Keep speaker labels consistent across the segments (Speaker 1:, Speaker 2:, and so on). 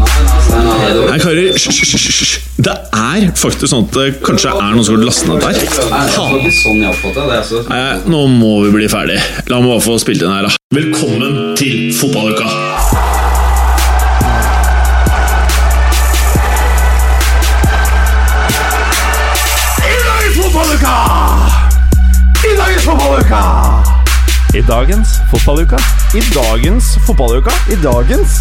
Speaker 1: Nei, karer, hysj. Det er faktisk sånn at det kanskje er noen som har lastet ned der. Nei, nå må vi bli ferdig. La meg bare få spilt inn her, da. Velkommen til fotballuka!
Speaker 2: I dagens fotballuka.
Speaker 3: I dagens fotballuka
Speaker 2: I dagens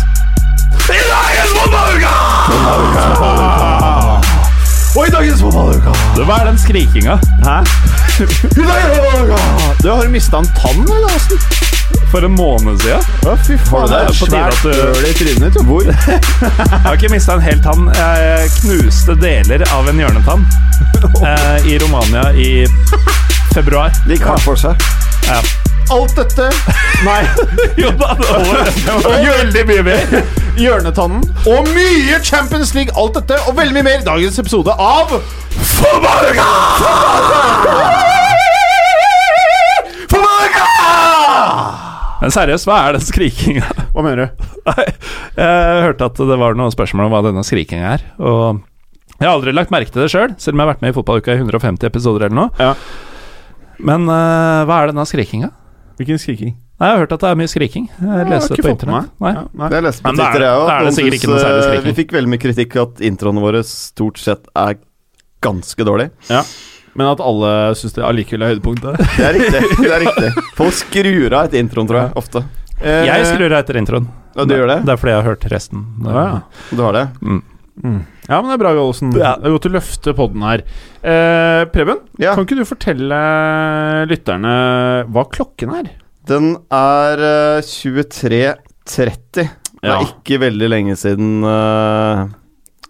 Speaker 3: Og i dagens fotballuke
Speaker 2: det, Hva er den skrikinga?
Speaker 3: Hæ? I dagens fotballuke! Du har mista en tann, eller åssen?
Speaker 2: For en måned siden?
Speaker 3: Ja, fy faen,
Speaker 2: det er på tide at du-
Speaker 3: høl i trynet. ditt. Hvor?
Speaker 2: Jeg har ikke mista en hel tann. Jeg knuste deler av en hjørnetann eh, i Romania i februar.
Speaker 3: De kan for seg.
Speaker 2: Ja.
Speaker 3: Alt dette Nei.
Speaker 2: Jo da, det var, det var veldig mye mer.
Speaker 3: Hjørnetannen og mye Champions League. Alt dette og veldig mye mer i dagens episode av! Fotballuka!
Speaker 2: Men seriøst, hva er den skrikinga?
Speaker 3: Hva mener du?
Speaker 2: Nei, Jeg hørte at det var noen spørsmål om hva denne skrikinga er. Og jeg har aldri lagt merke til det sjøl, selv om jeg har vært med i Fotballuka i 150 episoder eller noe.
Speaker 3: Ja.
Speaker 2: Men uh, hva er denne skrikinga?
Speaker 3: Hvilken skriking?
Speaker 2: Nei, Jeg har hørt at det er mye skriking. Jeg leste det på internett. Nei.
Speaker 3: Nei.
Speaker 4: Jeg leste på
Speaker 2: Men er-
Speaker 4: Twitter, jeg
Speaker 2: da er det
Speaker 4: òg.
Speaker 2: sikkert ikke noe særlig skriking.
Speaker 4: Vi fikk veldig mye kritikk at introene våre stort sett er ganske dårlige.
Speaker 3: Ja. Men at alle syns det allikevel er høydepunktet.
Speaker 4: Det er riktig. det er riktig Folk skrur av etter introen, tror jeg. Ofte.
Speaker 3: Eh,
Speaker 2: Jeg skrur av etter introen.
Speaker 4: Ja, du gjør det?
Speaker 2: Det er fordi jeg har hørt resten.
Speaker 3: Ja, ja.
Speaker 4: Du har det?
Speaker 2: Mm.
Speaker 3: Ja, men det er bra, Gallosen.
Speaker 2: Ja.
Speaker 3: Det er godt å løfte podden her. Eh, Preben,
Speaker 4: Ja.
Speaker 3: kan ikke du fortelle lytterne hva klokken er?
Speaker 4: Den er eh, 23.30. Det er ikke veldig lenge siden uh,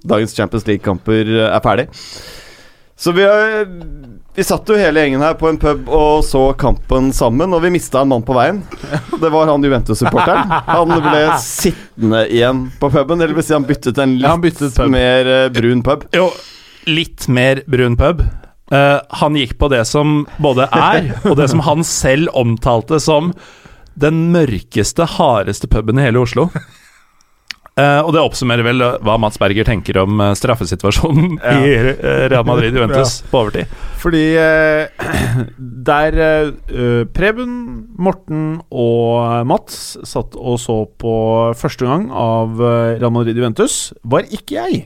Speaker 4: dagens Champions League-kamper eh, er ferdig. Så vi, har, vi satt jo hele gjengen her på en pub og så kampen sammen, og vi mista en mann på veien. Det var han Juventus-supporteren. Han ble sittende igjen på puben, eller vil si han byttet en litt
Speaker 3: Ja, byttet
Speaker 4: mer eh, brun pub.
Speaker 2: Jo, litt mer brun pub. Uh, han gikk på det som både er, og det som han selv omtalte som den mørkeste, hardeste puben i hele Oslo. Eh, og det oppsummerer vel eh, hva Mats Berger tenker om eh, straffesituasjonen
Speaker 3: Ja.
Speaker 2: i Real Madrid-Juventus på overtid.
Speaker 3: Fordi der Preben, Morten og Mats satt og så på første gang av Real Madrid-Juventus, var ikke jeg.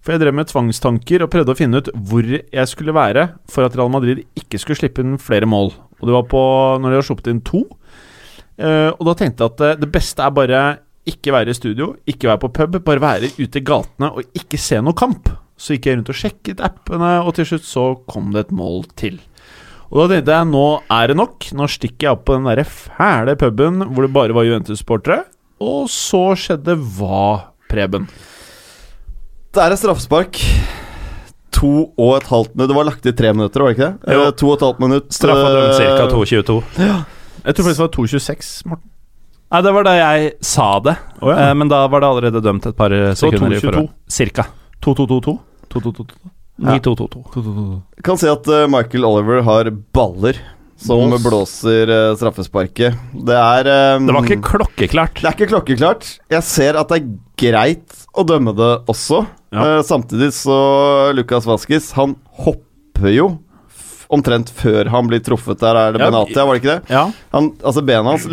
Speaker 3: For jeg drev med tvangstanker og prøvde å finne ut hvor jeg skulle være for at Real Madrid ikke skulle slippe inn flere mål. Og det var på når de har sluppet inn to. Og da tenkte jeg at det beste er bare ikke være i studio, ikke være på pub, bare være ute i gatene og ikke se noe kamp. Så gikk jeg rundt og sjekket appene, og til slutt så kom det et mål til. Og da tenkte jeg nå er det nok. Nå stikker jeg opp på den derre fæle puben hvor det bare var Juventus-sportere. Og så skjedde hva, Preben?
Speaker 4: Det er et straffespark. To og et halvt minutt Det var lagt i tre minutter, var det ikke det?
Speaker 2: Jo.
Speaker 4: Eh, To og et halvt minutt.
Speaker 2: Straffa
Speaker 4: eh,
Speaker 2: ca. 2.22.
Speaker 3: Jeg tror faktisk det var 2,26, Morten.
Speaker 2: Nei, det var da jeg sa det,
Speaker 3: Oh, ja.
Speaker 2: eh, men da var det allerede dømt et par sekunder i
Speaker 3: 2.22.
Speaker 2: forhånd. Cirka.
Speaker 3: 2-2-2-2. 2-2-2-2.
Speaker 2: 9-2-2-2.
Speaker 4: Kan si at uh, Michael Oliver har baller som
Speaker 3: Balls.
Speaker 4: blåser uh, straffesparket. Det er um,
Speaker 2: Det var ikke klokkeklart.
Speaker 4: Det er ikke klokkeklart. Jeg ser at det er greit å dømme det også.
Speaker 3: Ja.
Speaker 4: Uh, samtidig så Lukas Vaskis, han hopper jo f- omtrent før han blir truffet der. Er det
Speaker 3: Ja,
Speaker 4: Benatia, var det ikke det?
Speaker 3: Ja.
Speaker 4: Han, altså Bena hans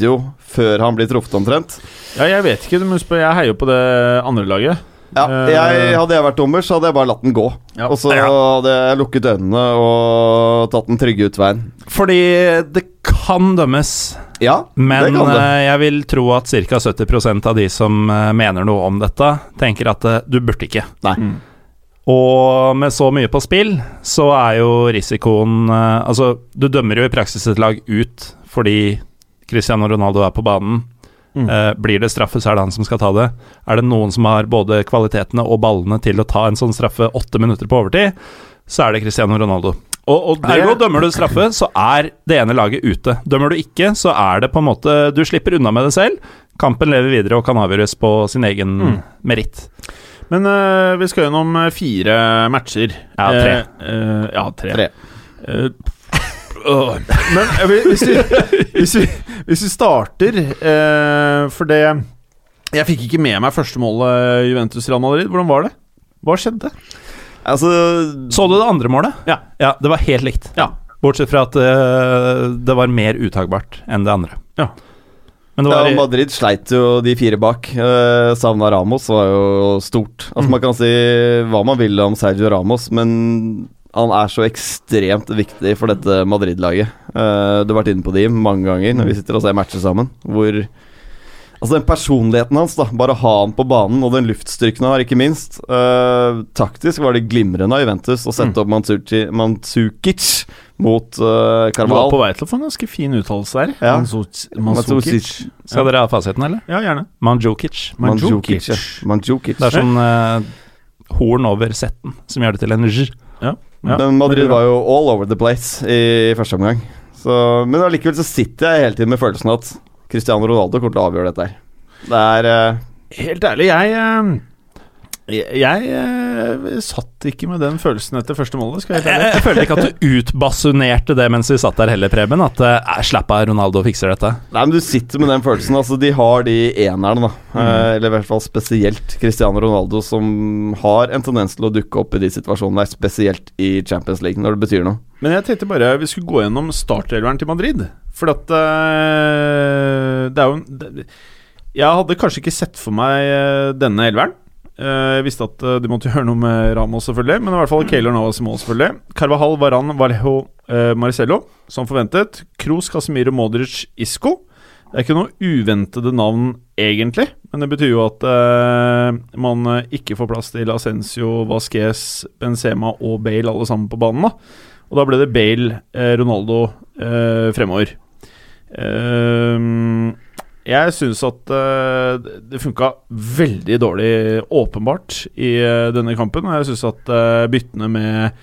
Speaker 4: letter jo før han blir truffet omtrent.
Speaker 3: ja, jeg vet ikke. Du må spørre, jeg heier jo på det andre laget.
Speaker 4: Ja,
Speaker 3: Eh.
Speaker 4: jeg, Hadde jeg vært dommer, så hadde jeg bare latt den gå.
Speaker 3: Ja.
Speaker 4: Og så hadde jeg lukket øynene og tatt den trygge utveien.
Speaker 2: Fordi det kan dømmes,
Speaker 4: Ja,
Speaker 2: men
Speaker 4: det kan det.
Speaker 2: eh, jeg vil tro at ca. 70% av de som eh, mener noe om dette, tenker at du burde ikke.
Speaker 4: Nei.
Speaker 3: Mm.
Speaker 2: Og med så mye på spill, så er jo risikoen Altså, du dømmer jo i praksis et lag ut fordi Cristiano Ronaldo er på banen.
Speaker 3: Mm.
Speaker 2: Uh, blir det straffe, så er det han som skal ta det. Er det noen som har både kvalitetene og ballene til å ta en sånn straffe åtte minutter på overtid, så er det Cristiano Ronaldo.
Speaker 3: Og, og det,
Speaker 2: Ergo, dømmer du straffe, så er det ene laget ute. Dømmer du ikke, så er det på en måte Du slipper unna med det selv. Kampen lever videre og kan avgjøres på sin egen
Speaker 3: Mm.
Speaker 2: meritt.
Speaker 3: Men uh, vi skal gjennom eh, fire matcher.
Speaker 2: Ja, tre.
Speaker 3: Uh, ja, tre.
Speaker 4: Tre.
Speaker 3: Eh. Men eh, hvis vi, hvis, vi, hvis vi starter eh, For det Jeg fikk ikke med meg første målet Juventus-Real Madrid. Hvordan var det? Hva skjedde?
Speaker 4: Altså
Speaker 2: Så du det andre målet?
Speaker 3: Ja.
Speaker 2: Ja, Det var helt likt.
Speaker 3: Ja.
Speaker 2: Bortsett fra at uh, det var mer utagbart enn det andre.
Speaker 3: Ja.
Speaker 2: Men det
Speaker 4: ja,
Speaker 2: var
Speaker 4: Madrid sleit jo de fire bak. Uh, Savna Ramos var jo stort. Altså
Speaker 2: Mm.
Speaker 4: Man kan si hva man vil om Sergio Ramos, men han er så ekstremt viktig for dette Madrid-laget. Uh, du har vært inne på de mange ganger når vi sitter og ser matcher sammen. Hvor Altså Den personligheten hans, da bare ha han på banen, og den luftstyrken han har, ikke minst. Uh, taktisk var det glimrende av Juventus å sette opp Mandzuki- Mandzukic mot uh,
Speaker 3: Du var
Speaker 4: Carval.
Speaker 3: på vei til å få en ganske fin uttalelse der.
Speaker 4: Ja.
Speaker 3: Manzuc- Mandzukic.
Speaker 2: Skal dere ha fasiten, eller?
Speaker 3: Ja, gjerne.
Speaker 2: Mandzukic.
Speaker 3: Mandzukic.
Speaker 4: ja. Mandzukic.
Speaker 2: Det er sånn uh, horn over setten som gjør det til en r.
Speaker 3: Ja.
Speaker 4: Men Madrid var jo all over the place i første omgang. Så, men allikevel så sitter jeg hele tiden med følelsen at Cristiano Ronaldo kommer til å avgjøre dette her. Det er uh...
Speaker 3: Helt ærlig, jeg eh, Jeg, jeg eh, satt ikke med den følelsen etter første målet, skal jeg
Speaker 2: Jeg, føler ikke at du utbasunerte det mens vi satt der heller, Preben. At eh, slapp av, Ronaldo fikser dette.
Speaker 4: Nei, men du sitter med den følelsen. Altså, de har de enerne, da. Eh, eller i hvert fall spesielt Cristiano Ronaldo, som har en tendens til å dukke opp i de situasjonene der, spesielt i Champions League, når det betyr noe.
Speaker 3: Men jeg tenkte bare vi skulle gå gjennom startelveren til Madrid. For at eh, Det er jo en Jeg hadde kanskje ikke sett for meg eh, denne elveren. Eh, jeg visste at eh, de måtte gjøre noe med Ramos, selvfølgelig. Men i hvert fall Keylor Navas i mål, selvfølgelig. Carvahal, Varan, Vallejo, eh, Marcello, som forventet. Kroos, Casemiro, Modric, Isco. Det er ikke noe uventede navn, egentlig. Men det betyr jo at eh, man eh, ikke får plass til Ascencio, Vasques, Benzema og Bale alle sammen på banen. da og da ble det Bale, eh, Ronaldo eh, fremover. Ehm, jeg syns at uh, det- funka veldig dårlig, åpenbart, i uh, denne kampen. Og jeg syns at uh, byttene med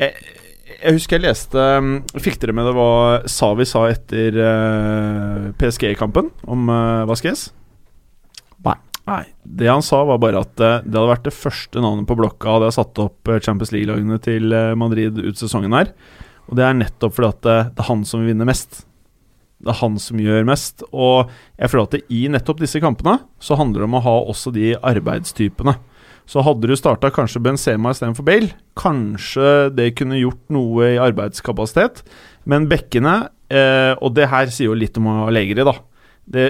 Speaker 3: jeg, jeg husker jeg leste um, Fikk dere med det hva Savi sa etter PSG-kampen om uh, Vasquez?
Speaker 4: Nei.
Speaker 3: Nei. Det han sa, var bare at det hadde vært det første navnet på blokka hadde jeg satt opp Champions League-lagene til Madrid ut sesongen her. Og det er nettopp fordi at det er han som vil vinne mest. Det er han som gjør mest. Og jeg føler at det, i nettopp disse kampene så handler det om å ha også de arbeidstypene. Så hadde du starta kanskje Benzema istedenfor Bale, kanskje det kunne gjort noe i arbeidskapasitet. Men bekkene, eh, og det her sier jo litt om Allegri, da. Det,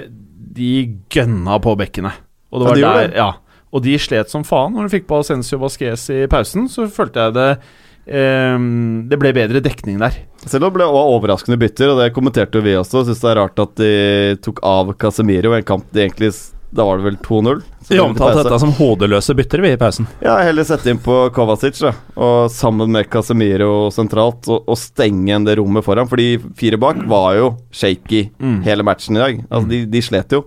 Speaker 3: de gønna på bekkene. Og det
Speaker 4: Ja, de
Speaker 3: der,
Speaker 4: det.
Speaker 3: ja. Og de slet som faen. Når de fikk på Ascencio Vasques i pausen, så følte jeg det eh, Det ble bedre dekning der.
Speaker 4: Selv om det ble overraskende bytter, og det kommenterte jo vi også. Syns det er rart at de tok av Casemiro i en kamp de egentlig Da var det vel 2-0. Så
Speaker 2: Vi omtalte dette som hodeløse bytter, vi, i pausen.
Speaker 4: Ja, heller sette inn på Kovacic, da. Og sammen med Casemiro sentralt, og, og stenge igjen det rommet foran. For de fire bak var jo shaky
Speaker 3: Mm.
Speaker 4: hele matchen i dag. Altså, de, de slet jo.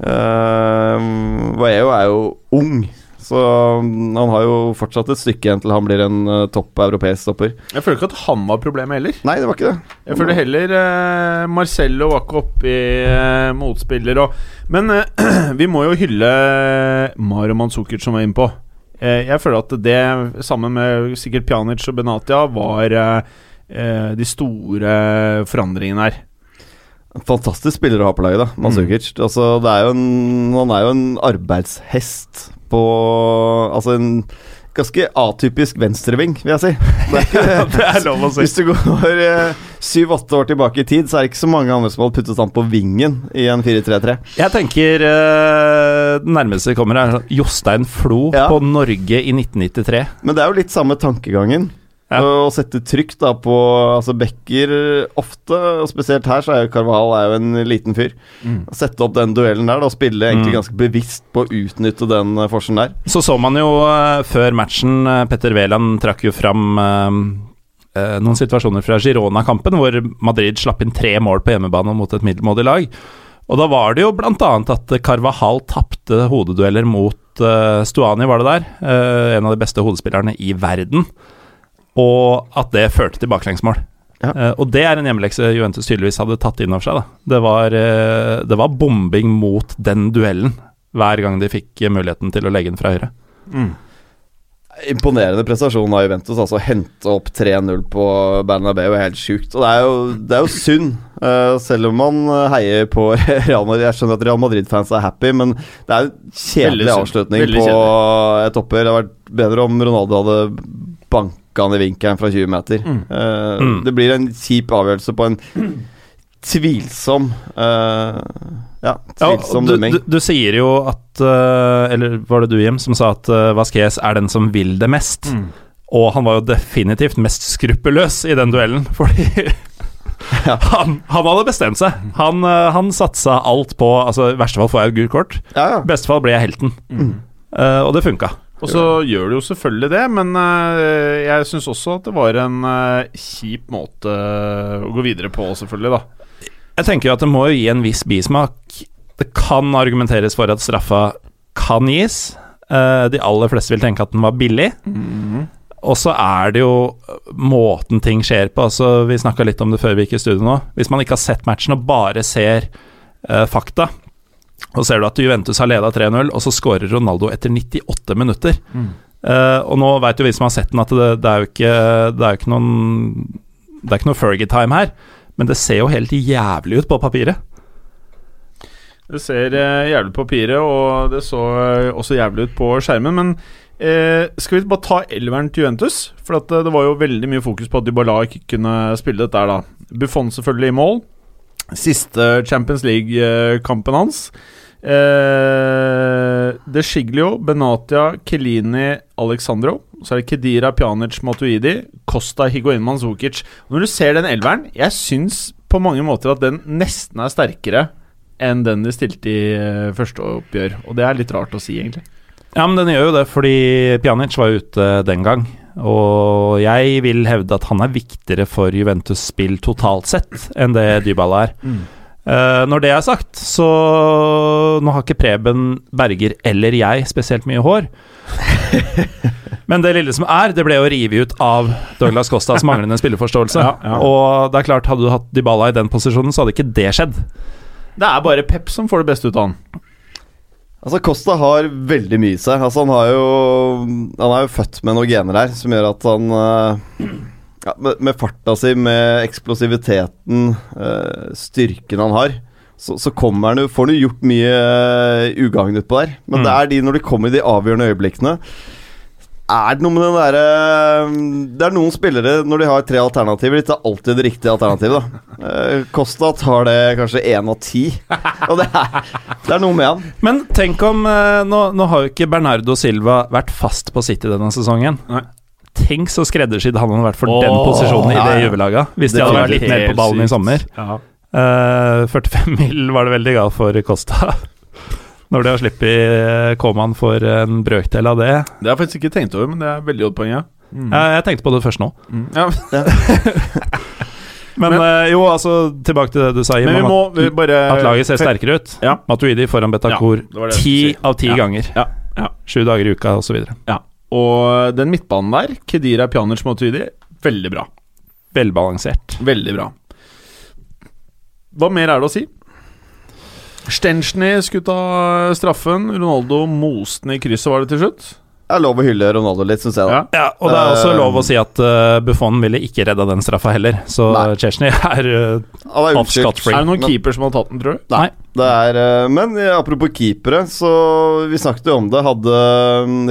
Speaker 4: Uh, Vaeo er jo ung, så han har jo fortsatt et stykke igjen til han blir en eh, topp europeisk stopper.
Speaker 3: Jeg føler ikke at han var problemet heller.
Speaker 4: Nei, det var ikke det.
Speaker 3: Jeg føler heller eh, Marcello var ikke oppi i eh, motspiller og Men eh, vi må jo hylle Maro Manzukic som var innpå. Eh, jeg føler at det, sammen med sikkert Pjanic og Benatia, var eh, eh, de store forandringene her.
Speaker 4: Fantastisk spiller å ha på laget, da. Mm. Altså, det er en, han er jo en arbeidshest på Altså en ganske atypisk venstreving, vil jeg si. Det er
Speaker 3: Det er lov å si.
Speaker 4: Hvis du går syv-åtte år tilbake i tid, så er det ikke så mange andre som hadde puttet han på vingen i en 4-3-3.
Speaker 2: Jeg tenker uh, det nærmeste kommer er sånn Jostein Flo
Speaker 4: Ja.
Speaker 2: på Norge i 1993.
Speaker 4: Men det er jo litt samme tankegangen.
Speaker 2: Ja.
Speaker 4: Å sette trykk da på altså Becker ofte, og spesielt her, så er jo Carval er jo en liten fyr.
Speaker 3: Mm.
Speaker 4: Sette opp den duellen der, da, og spille egentlig
Speaker 2: Mm.
Speaker 4: ganske bevisst på å utnytte den eh, forskjellen der.
Speaker 2: Så så man jo eh, før matchen eh, Petter Wæland trakk jo fram eh, noen situasjoner fra Girona-kampen, hvor Madrid slapp inn tre mål på hjemmebane mot et middelmådig lag. Og da var det jo bl.a. at Carvahal tapte hodedueller mot eh, Stuani, var det der. eh, en av de beste hodespillerne i verden. Og at det førte til baklengsmål.
Speaker 4: Ja.
Speaker 2: Uh, og det er en hjemmelekse Juventus tydeligvis hadde tatt inn over seg. Da. Det, var, uh, det var bombing mot den duellen hver gang de fikk muligheten til å legge den fra høyre.
Speaker 3: Mm.
Speaker 4: Imponerende prestasjon av Juventus. Altså Hente opp 3-0 på Bernabeu er helt sjukt. Og det er jo, det er jo synd uh, selv om man eh, heier på Real Madrid. Jeg skjønner at Real Madrid-fans er happy, men det er en kjedelig avslutning
Speaker 3: Veldig
Speaker 4: på et oppgjør. Det hadde vært bedre om Ronaldo hadde banka han i vinkelen fra 20 meter.
Speaker 3: Mm.
Speaker 4: Uh,
Speaker 2: Mm.
Speaker 4: Det blir en kjip avgjørelse på en tvilsom uh, Ja,
Speaker 2: Ja,
Speaker 4: tvilsom
Speaker 2: du,
Speaker 4: dømming.
Speaker 2: du, du sier jo at uh, Eller var det du, Jim, som sa at uh, Vasquez er den som vil det mest?
Speaker 3: Mm.
Speaker 2: Og han var jo definitivt mest skruppelløs i den duellen, fordi
Speaker 4: Ja.
Speaker 2: han, han hadde bestemt seg. Han, han satsa alt på Altså, I verste fall får jeg et gult kort.
Speaker 4: Ja, ja.
Speaker 2: I beste fall blir jeg helten.
Speaker 3: Mm.
Speaker 2: Uh, og det funka.
Speaker 3: Og så gjør det jo selvfølgelig det, men eh, jeg syns også at det var en eh, kjip måte å gå videre på, selvfølgelig, da.
Speaker 2: Jeg tenker jo at det må jo gi en viss bismak. Det kan argumenteres for at straffa kan gis. Eh, de aller fleste vil tenke at den var billig. Og så er det jo måten ting skjer på. Altså, vi snakka litt om det før vi gikk i studio nå. Hvis man ikke har sett matchen og bare ser uh, fakta, og ser du at Juventus har leda 3-0, og så skårer Ronaldo etter 98 minutter. Eh, og nå veit jo vi som har sett den, at det, det er jo ikke Det er jo ikke noen Det er ikke noe Fergie-time her, men det ser jo helt jævlig ut på papiret.
Speaker 3: Det ser eh, jævlig på papiret, og det så eh, også jævlig ut på skjermen. Men eh, skal vi bare ta elveren til Juventus? For at, det var jo veldig mye fokus på at Dybala ikke kunne spille dette her, da. Buffon selvfølgelig i mål. Siste Champions League-kampen hans. Eh, De Sciglio, Benatia, Kelini, Alexandro. Så er det Kedira, Pjanic, Matuidi, Costa, Higuain, Manzukic. Når du ser den elveren, jeg syns på mange måter at den nesten er sterkere enn den de stilte i eh, første oppgjør. Og det er litt rart å si, egentlig.
Speaker 2: Ja, men den gjør jo det, fordi Pjanic var ute den gang. Og jeg vil hevde at han er viktigere for Juventus spill totalt sett enn det Dybala er. Eh, når det er sagt, så Nå har ikke Preben Berger eller jeg spesielt mye hår. Men det lille som er, det ble jo revet ut av Douglas Costas manglende spilleforståelse.
Speaker 3: Ja, ja.
Speaker 2: Og det er klart, hadde du hatt Dybala i den posisjonen, så hadde ikke det skjedd.
Speaker 3: Det er bare Pep som får det beste ut av han.
Speaker 4: Altså Costa har veldig mye i seg. Altså Han har jo Han er jo født med noen gener her som gjør at han eh, ja, med, med farta si, med eksplosiviteten, eh, styrken han har, så, så kommer han jo Får han jo gjort mye uh, ugagn utpå der. Men
Speaker 2: Mm.
Speaker 4: det er de når de kommer i de avgjørende øyeblikkene er det noe med den derre Det er noen spillere, når de har tre alternativer, de tar alltid det riktige alternativet. da Eh, Costa tar det kanskje én av ti. Og det er, det er noe med han.
Speaker 2: Men tenk om eh, nå, nå har jo ikke Bernardo Silva vært fast på City denne sesongen.
Speaker 3: Nei.
Speaker 2: Tenk så skreddersydd han hadde vært for
Speaker 3: oh,
Speaker 2: den posisjonen i
Speaker 4: ja,
Speaker 2: det juvelaget. Hvis de
Speaker 4: Det
Speaker 2: hadde
Speaker 4: hadde
Speaker 2: vært litt mer på
Speaker 3: ballen
Speaker 2: ballen i sommer.
Speaker 3: Ja.
Speaker 2: Uh, 45 mil var det veldig galt for Costa. Når de har sluppet eh, Koman for en brøkdel av det.
Speaker 3: Det har jeg faktisk ikke tenkt over, men det er veldig godt poeng, ja. Mm.
Speaker 2: Uh, jeg tenkte på det først nå.
Speaker 3: Mm. ja.
Speaker 2: Men,
Speaker 3: Men-
Speaker 2: uh, jo, altså tilbake til det du sa, Jim,
Speaker 3: må
Speaker 2: at,
Speaker 3: vi bare
Speaker 2: at laget ser sterkere ut.
Speaker 3: Ja.
Speaker 2: Matuidi foran Betancour ti av ti ganger.
Speaker 3: Ja, ja.
Speaker 2: Sju dager i uka osv.
Speaker 3: Ja. Og den midtbanen der, Kedira Pjanic Matuidi, veldig bra.
Speaker 2: Velbalansert.
Speaker 3: Veldig bra. Hva mer er det å si? Stenchny skulle ta straffen. Ronaldo moste den i krysset, var det til slutt?
Speaker 4: Det er lov å hylle Ronaldo litt, syns jeg. da
Speaker 3: Ja.
Speaker 2: Ja, og det er også
Speaker 4: Eh,
Speaker 2: lov å si at uh, Buffon ville ikke redda den straffa heller, så. Chesney er uh,
Speaker 4: er
Speaker 2: off.
Speaker 3: Er det noen
Speaker 4: Men-
Speaker 3: keeper som har tatt den, tror du?
Speaker 2: Nei.
Speaker 4: Det er, uh, men apropos keepere, så vi snakket jo om det. Hadde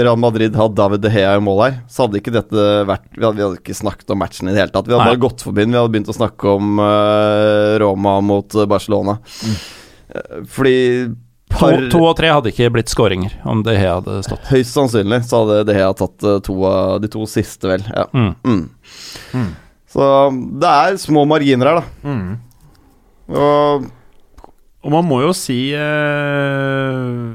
Speaker 4: Real Madrid hatt David De Gea i mål her, så hadde ikke dette vært Vi hadde, vi hadde ikke snakket om matchen i det hele tatt. Vi hadde
Speaker 2: Nei.
Speaker 4: bare gått forbi den. Vi hadde begynt å snakke om Roma mot Barcelona. Mm. fordi par,
Speaker 2: to og tre hadde ikke blitt skåringer om det hadde stått.
Speaker 4: Høyst sannsynlig så hadde De Hea tatt eh, to av de to siste, vel. Ja.
Speaker 2: Mm.
Speaker 4: Mm.
Speaker 3: Mm.
Speaker 4: Så det er små marginer her, da.
Speaker 3: Mm.
Speaker 4: Og
Speaker 3: Og man må jo si eh,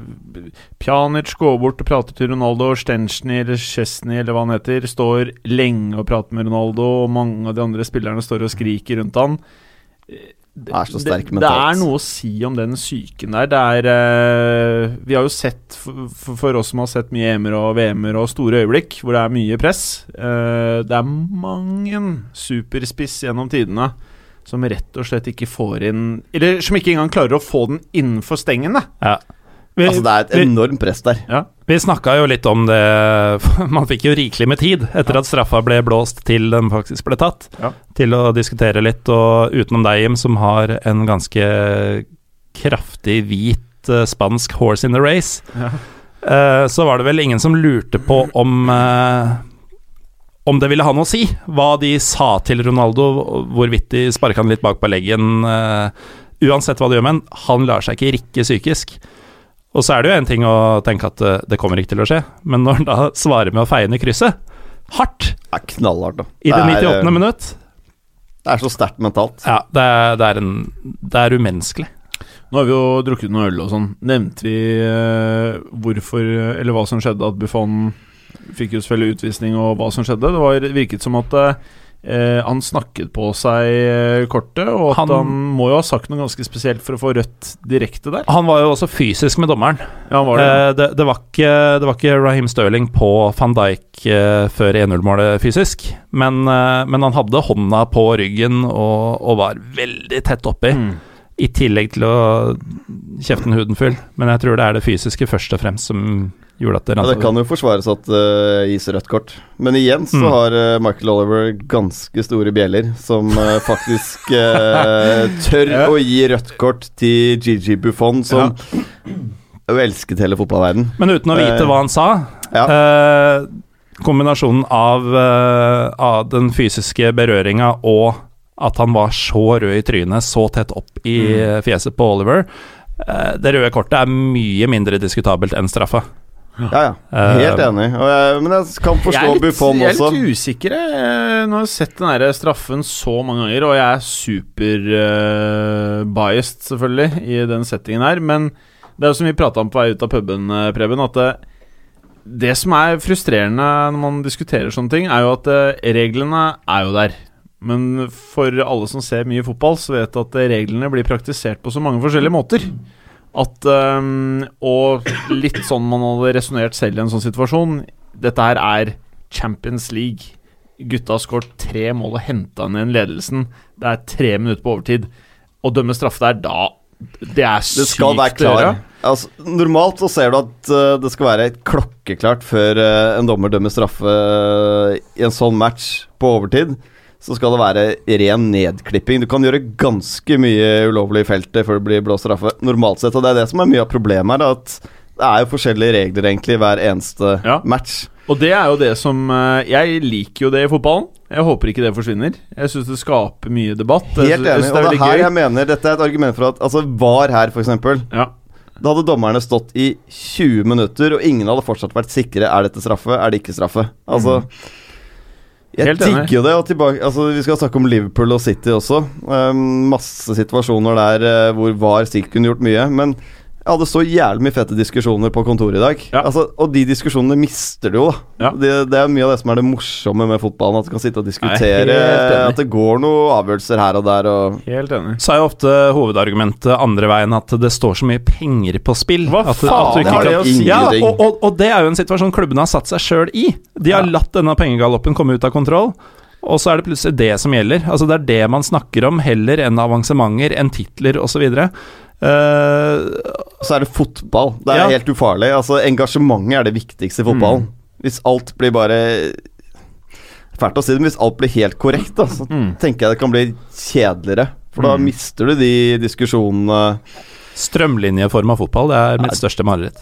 Speaker 3: Pjanic går bort og prater til Ronaldo. Stenchny eller Chesney eller hva han heter, står lenge og prater med Ronaldo, og mange av de andre spillerne står og skriker rundt han. Det
Speaker 4: er så sterk
Speaker 3: det,
Speaker 4: mentalt.
Speaker 3: Det er noe å si om den psyken der. Det er uh, Vi har jo sett, for, for- oss som har sett mye EM-er og VM-er og store øyeblikk, hvor det er mye press uh, Det er mange superspiss gjennom tidene som rett og slett ikke får inn Eller som ikke engang klarer å få den innenfor stengen, da.
Speaker 2: Ja. Vi,
Speaker 4: altså, det er et enormt press der.
Speaker 3: Ja.
Speaker 2: Vi snakka jo litt om det Man fikk jo rikelig med tid etter at straffa ble blåst til den faktisk ble tatt,
Speaker 3: Ja.
Speaker 2: til å diskutere litt. Og utenom deg, Jim, som har en ganske kraftig hvit uh, spansk horse in the race,
Speaker 3: Ja.
Speaker 2: uh, så var det vel ingen som lurte på om uh, om det ville ha noe å si, hva de sa til Ronaldo, hvorvidt de sparka han litt bak på leggen. uansett hva de gjør med han, han lar seg ikke rikke psykisk. Og så er det jo en ting å tenke at eh, det kommer ikke til å skje, men når han da svarer med å feie ned krysset, hardt,
Speaker 4: Det er knallhardt, da.
Speaker 2: i det
Speaker 4: det
Speaker 2: 98.
Speaker 4: eh,
Speaker 2: minutt,
Speaker 4: Det er så sterkt mentalt.
Speaker 2: ja, det er, det er, en, det er umenneskelig.
Speaker 3: Nå har vi jo drukket noe øl og sånn. Nevnte vi eh, hvorfor, eller hva som skjedde at Buffon fikk jo selvfølgelig utvisning, og hva som skjedde? Det var virket som at eh, han snakket på seg eh, kortet, og han,
Speaker 2: Han-
Speaker 3: må jo ha sagt noe ganske spesielt for å få rødt direkte der.
Speaker 2: Han var jo også fysisk med dommeren.
Speaker 3: Ja, var det.
Speaker 2: Eh, det, det, var ikke, det var ikke Raheem Sterling på van Dijk eh, før 1-0-målet fysisk, men, men han hadde hånda på ryggen og, og var veldig tett oppi.
Speaker 3: Mm.
Speaker 2: I tillegg til å kjefte den huden full. Men jeg tror det er det fysiske først og fremst som gjorde at det
Speaker 4: Ja, det kan jo forsvares at det gis rødt kort. Men igjen så
Speaker 2: Mm.
Speaker 4: har uh, Michael Oliver ganske store bjeller, som uh, faktisk eh, tør
Speaker 3: Ja.
Speaker 4: å gi rødt kort til Gigi Buffon, som jo elsket hele fotballverden.
Speaker 2: Men uten å vite hva han sa
Speaker 4: Ja.
Speaker 2: eh, Kombinasjonen av, av den fysiske berøringa og at han var så rød i trynet, så tett opp i
Speaker 4: Mm.
Speaker 2: fjeset på Oliver eh, Det røde kortet er mye mindre diskutabelt enn straffa.
Speaker 4: Ja, ja. Helt
Speaker 2: Eh,
Speaker 4: enig. Og jeg, men jeg kan forstå Buffon også.
Speaker 3: jeg er litt usikker. jeg. Nå har jeg sett den der straffen så mange ganger, og jeg er super-biased, biased, selvfølgelig, i den settingen her. Men det er jo som vi prata om på vei ut av puben, eh, Preben, at det, det som er frustrerende når man diskuterer sånne ting, er jo at eh, reglene er jo der. Men for alle som ser mye fotball, så vet at reglene blir praktisert på så mange forskjellige måter. At um, Og litt sånn man hadde resonnert selv i en sånn situasjon. Dette her er Champions League. Gutta har skåret tre mål og henta ned ledelsen. Det er tre minutter på overtid. Å dømme straffe der da Det er sykt
Speaker 4: Det skal være
Speaker 3: å gjøre.
Speaker 4: Altså, normalt så ser du at uh, det skal være klokkeklart før uh, en dommer dømmer straffe uh, i en sånn match på overtid. Så skal det være ren nedklipping. Du kan gjøre ganske mye ulovlig i feltet før det blir blåst straffe. Normalt sett, og det er det som er mye av problemet her. At det er jo forskjellige regler egentlig i hver eneste
Speaker 3: Ja.
Speaker 4: match.
Speaker 3: Og det er jo det som eh, Jeg liker jo det i fotballen. Jeg håper ikke det forsvinner. Jeg syns det skaper mye debatt.
Speaker 4: Helt enig.
Speaker 3: synes
Speaker 4: Og det er her
Speaker 3: gøy.
Speaker 4: jeg mener Dette er et argument for at Altså, VAR her, for eksempel.
Speaker 3: Ja.
Speaker 4: Da hadde dommerne stått i 20 minutter, og ingen hadde fortsatt vært sikre. Er dette straffe? Er det ikke straffe? Altså Jeg digger jo det. Og tilbake, altså, vi skal snakke om Liverpool og City også. Um, masse situasjoner der uh, hvor VAR sikkert kunne gjort mye. Men jeg hadde så jævlig mye fete diskusjoner på kontoret i dag.
Speaker 3: Ja.
Speaker 4: Altså, og de diskusjonene mister du jo, da.
Speaker 3: Ja.
Speaker 4: Det, det er mye av det som er det morsomme med fotballen. At du kan sitte og diskutere.
Speaker 3: Nei.
Speaker 4: At det går noen avgjørelser her og der. Og
Speaker 3: Helt enig.
Speaker 2: Så er jo ofte hovedargumentet andre veien at det står så mye penger på spill.
Speaker 3: Hva
Speaker 2: at,
Speaker 3: faen
Speaker 2: at du ikke
Speaker 4: har det
Speaker 2: kan-
Speaker 4: å si?
Speaker 2: Ja, og, og, og det er jo en situasjon klubbene har satt seg sjøl i. De har
Speaker 3: Ja.
Speaker 2: latt denne pengegaloppen komme ut av kontroll. Og så er det plutselig det som gjelder. Altså Det er det man snakker om, heller enn avansementer, enn titler osv. Uh,
Speaker 4: så er det fotball. Det er
Speaker 2: Ja.
Speaker 4: helt ufarlig. Altså Engasjementet er det viktigste i fotballen. Hvis alt blir bare Fælt å si det, men hvis alt blir helt korrekt, da, så
Speaker 3: Mm.
Speaker 4: tenker jeg det kan bli kjedeligere. For da
Speaker 3: Mm.
Speaker 4: mister du de diskusjonene
Speaker 2: Strømlinjeforma fotball, det er mitt største mareritt.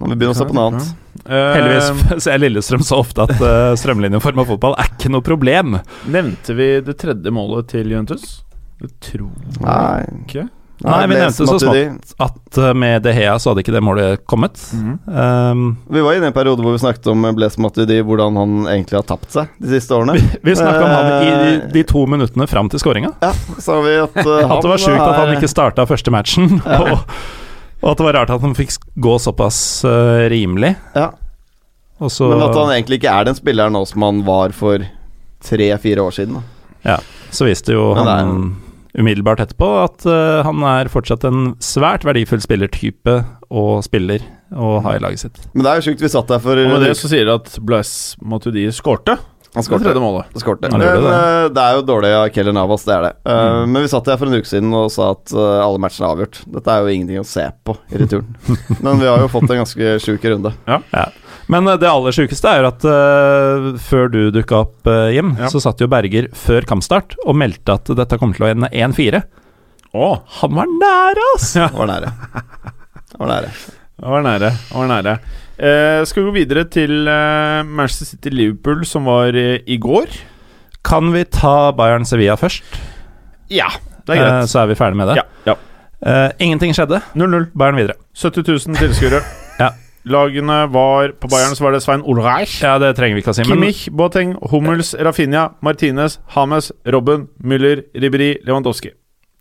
Speaker 4: må vi begynne å se på noe annet.
Speaker 3: Eh,
Speaker 2: Heldigvis ser Lillestrøm så ofte at uh, strømlinjeforma fotball er ikke noe problem.
Speaker 3: Nevnte vi det tredje målet til Juventus? Det tror
Speaker 4: jeg
Speaker 3: ikke.
Speaker 2: Nei, vi nevnte så
Speaker 4: smått
Speaker 2: At uh, med De Hea så hadde ikke det målet kommet.
Speaker 3: Mhm.
Speaker 2: Um,
Speaker 4: Vi var inne i en periode hvor vi snakket om Blaise Matuidi, hvordan han egentlig har tapt seg de siste årene.
Speaker 2: vi snakka om han i de,
Speaker 4: Eh,
Speaker 2: de to minuttene fram til skåringa.
Speaker 4: Ja, så har vi at uh,
Speaker 2: At det var sjukt at han ikke starta første matchen. Og, og at det var rart at han fikk gå såpass uh, rimelig.
Speaker 4: Ja.
Speaker 2: Så
Speaker 4: Men at han egentlig ikke er den spilleren nå som han var for tre-fire år siden. Da.
Speaker 2: Så viste jo han umiddelbart etterpå at uh, han er fortsatt en svært verdifull spillertype og spiller og har i laget sitt.
Speaker 4: Men det er jo sjukt, vi satt der for
Speaker 3: Og med det så sier du at Blaise Matuidi skårte.
Speaker 4: Han
Speaker 3: Det målet.
Speaker 4: Skårte.
Speaker 2: Han
Speaker 4: Men
Speaker 2: det.
Speaker 4: eh, det er jo dårlig av Keller Navas, det er det. Uh,
Speaker 3: Mm.
Speaker 4: Men vi satt her for en uke siden og sa at uh, alle matchene er avgjort. Dette er jo ingenting å se på i returen. Men vi har jo fått en ganske sjuk runde.
Speaker 2: Men eh, det aller sjukeste er jo at uh, før du dukka opp, uh, Jim,
Speaker 3: Ja.
Speaker 2: så satt jo Berger før kampstart og meldte at dette kommer til å ende 1-4.
Speaker 3: Oh.
Speaker 2: Han var nære, ass!
Speaker 4: Det var nære. Han var nære.
Speaker 3: Han var nære. Han var nære. Eh, skal vi gå videre til eh, Manchester City-Liverpool, som var eh, i går?
Speaker 2: Kan vi ta Bayern Sevilla først?
Speaker 3: Ja, det er
Speaker 2: Eh,
Speaker 3: greit.
Speaker 2: så er vi ferdig med det.
Speaker 3: ja, ja.
Speaker 2: Eh, ingenting skjedde.
Speaker 3: 0-0.
Speaker 2: Bayern videre.
Speaker 3: 70 000 tilskuere.
Speaker 2: Ja.
Speaker 3: Lagene var På Bayern så var det Svein Ulreich.
Speaker 2: Ja, det trenger vi ikke å si, men
Speaker 3: Kimmich, Boateng, Hummels, Rafinha, Martinez, Hames, Robben, Müller, Ribéry, Lewandowski.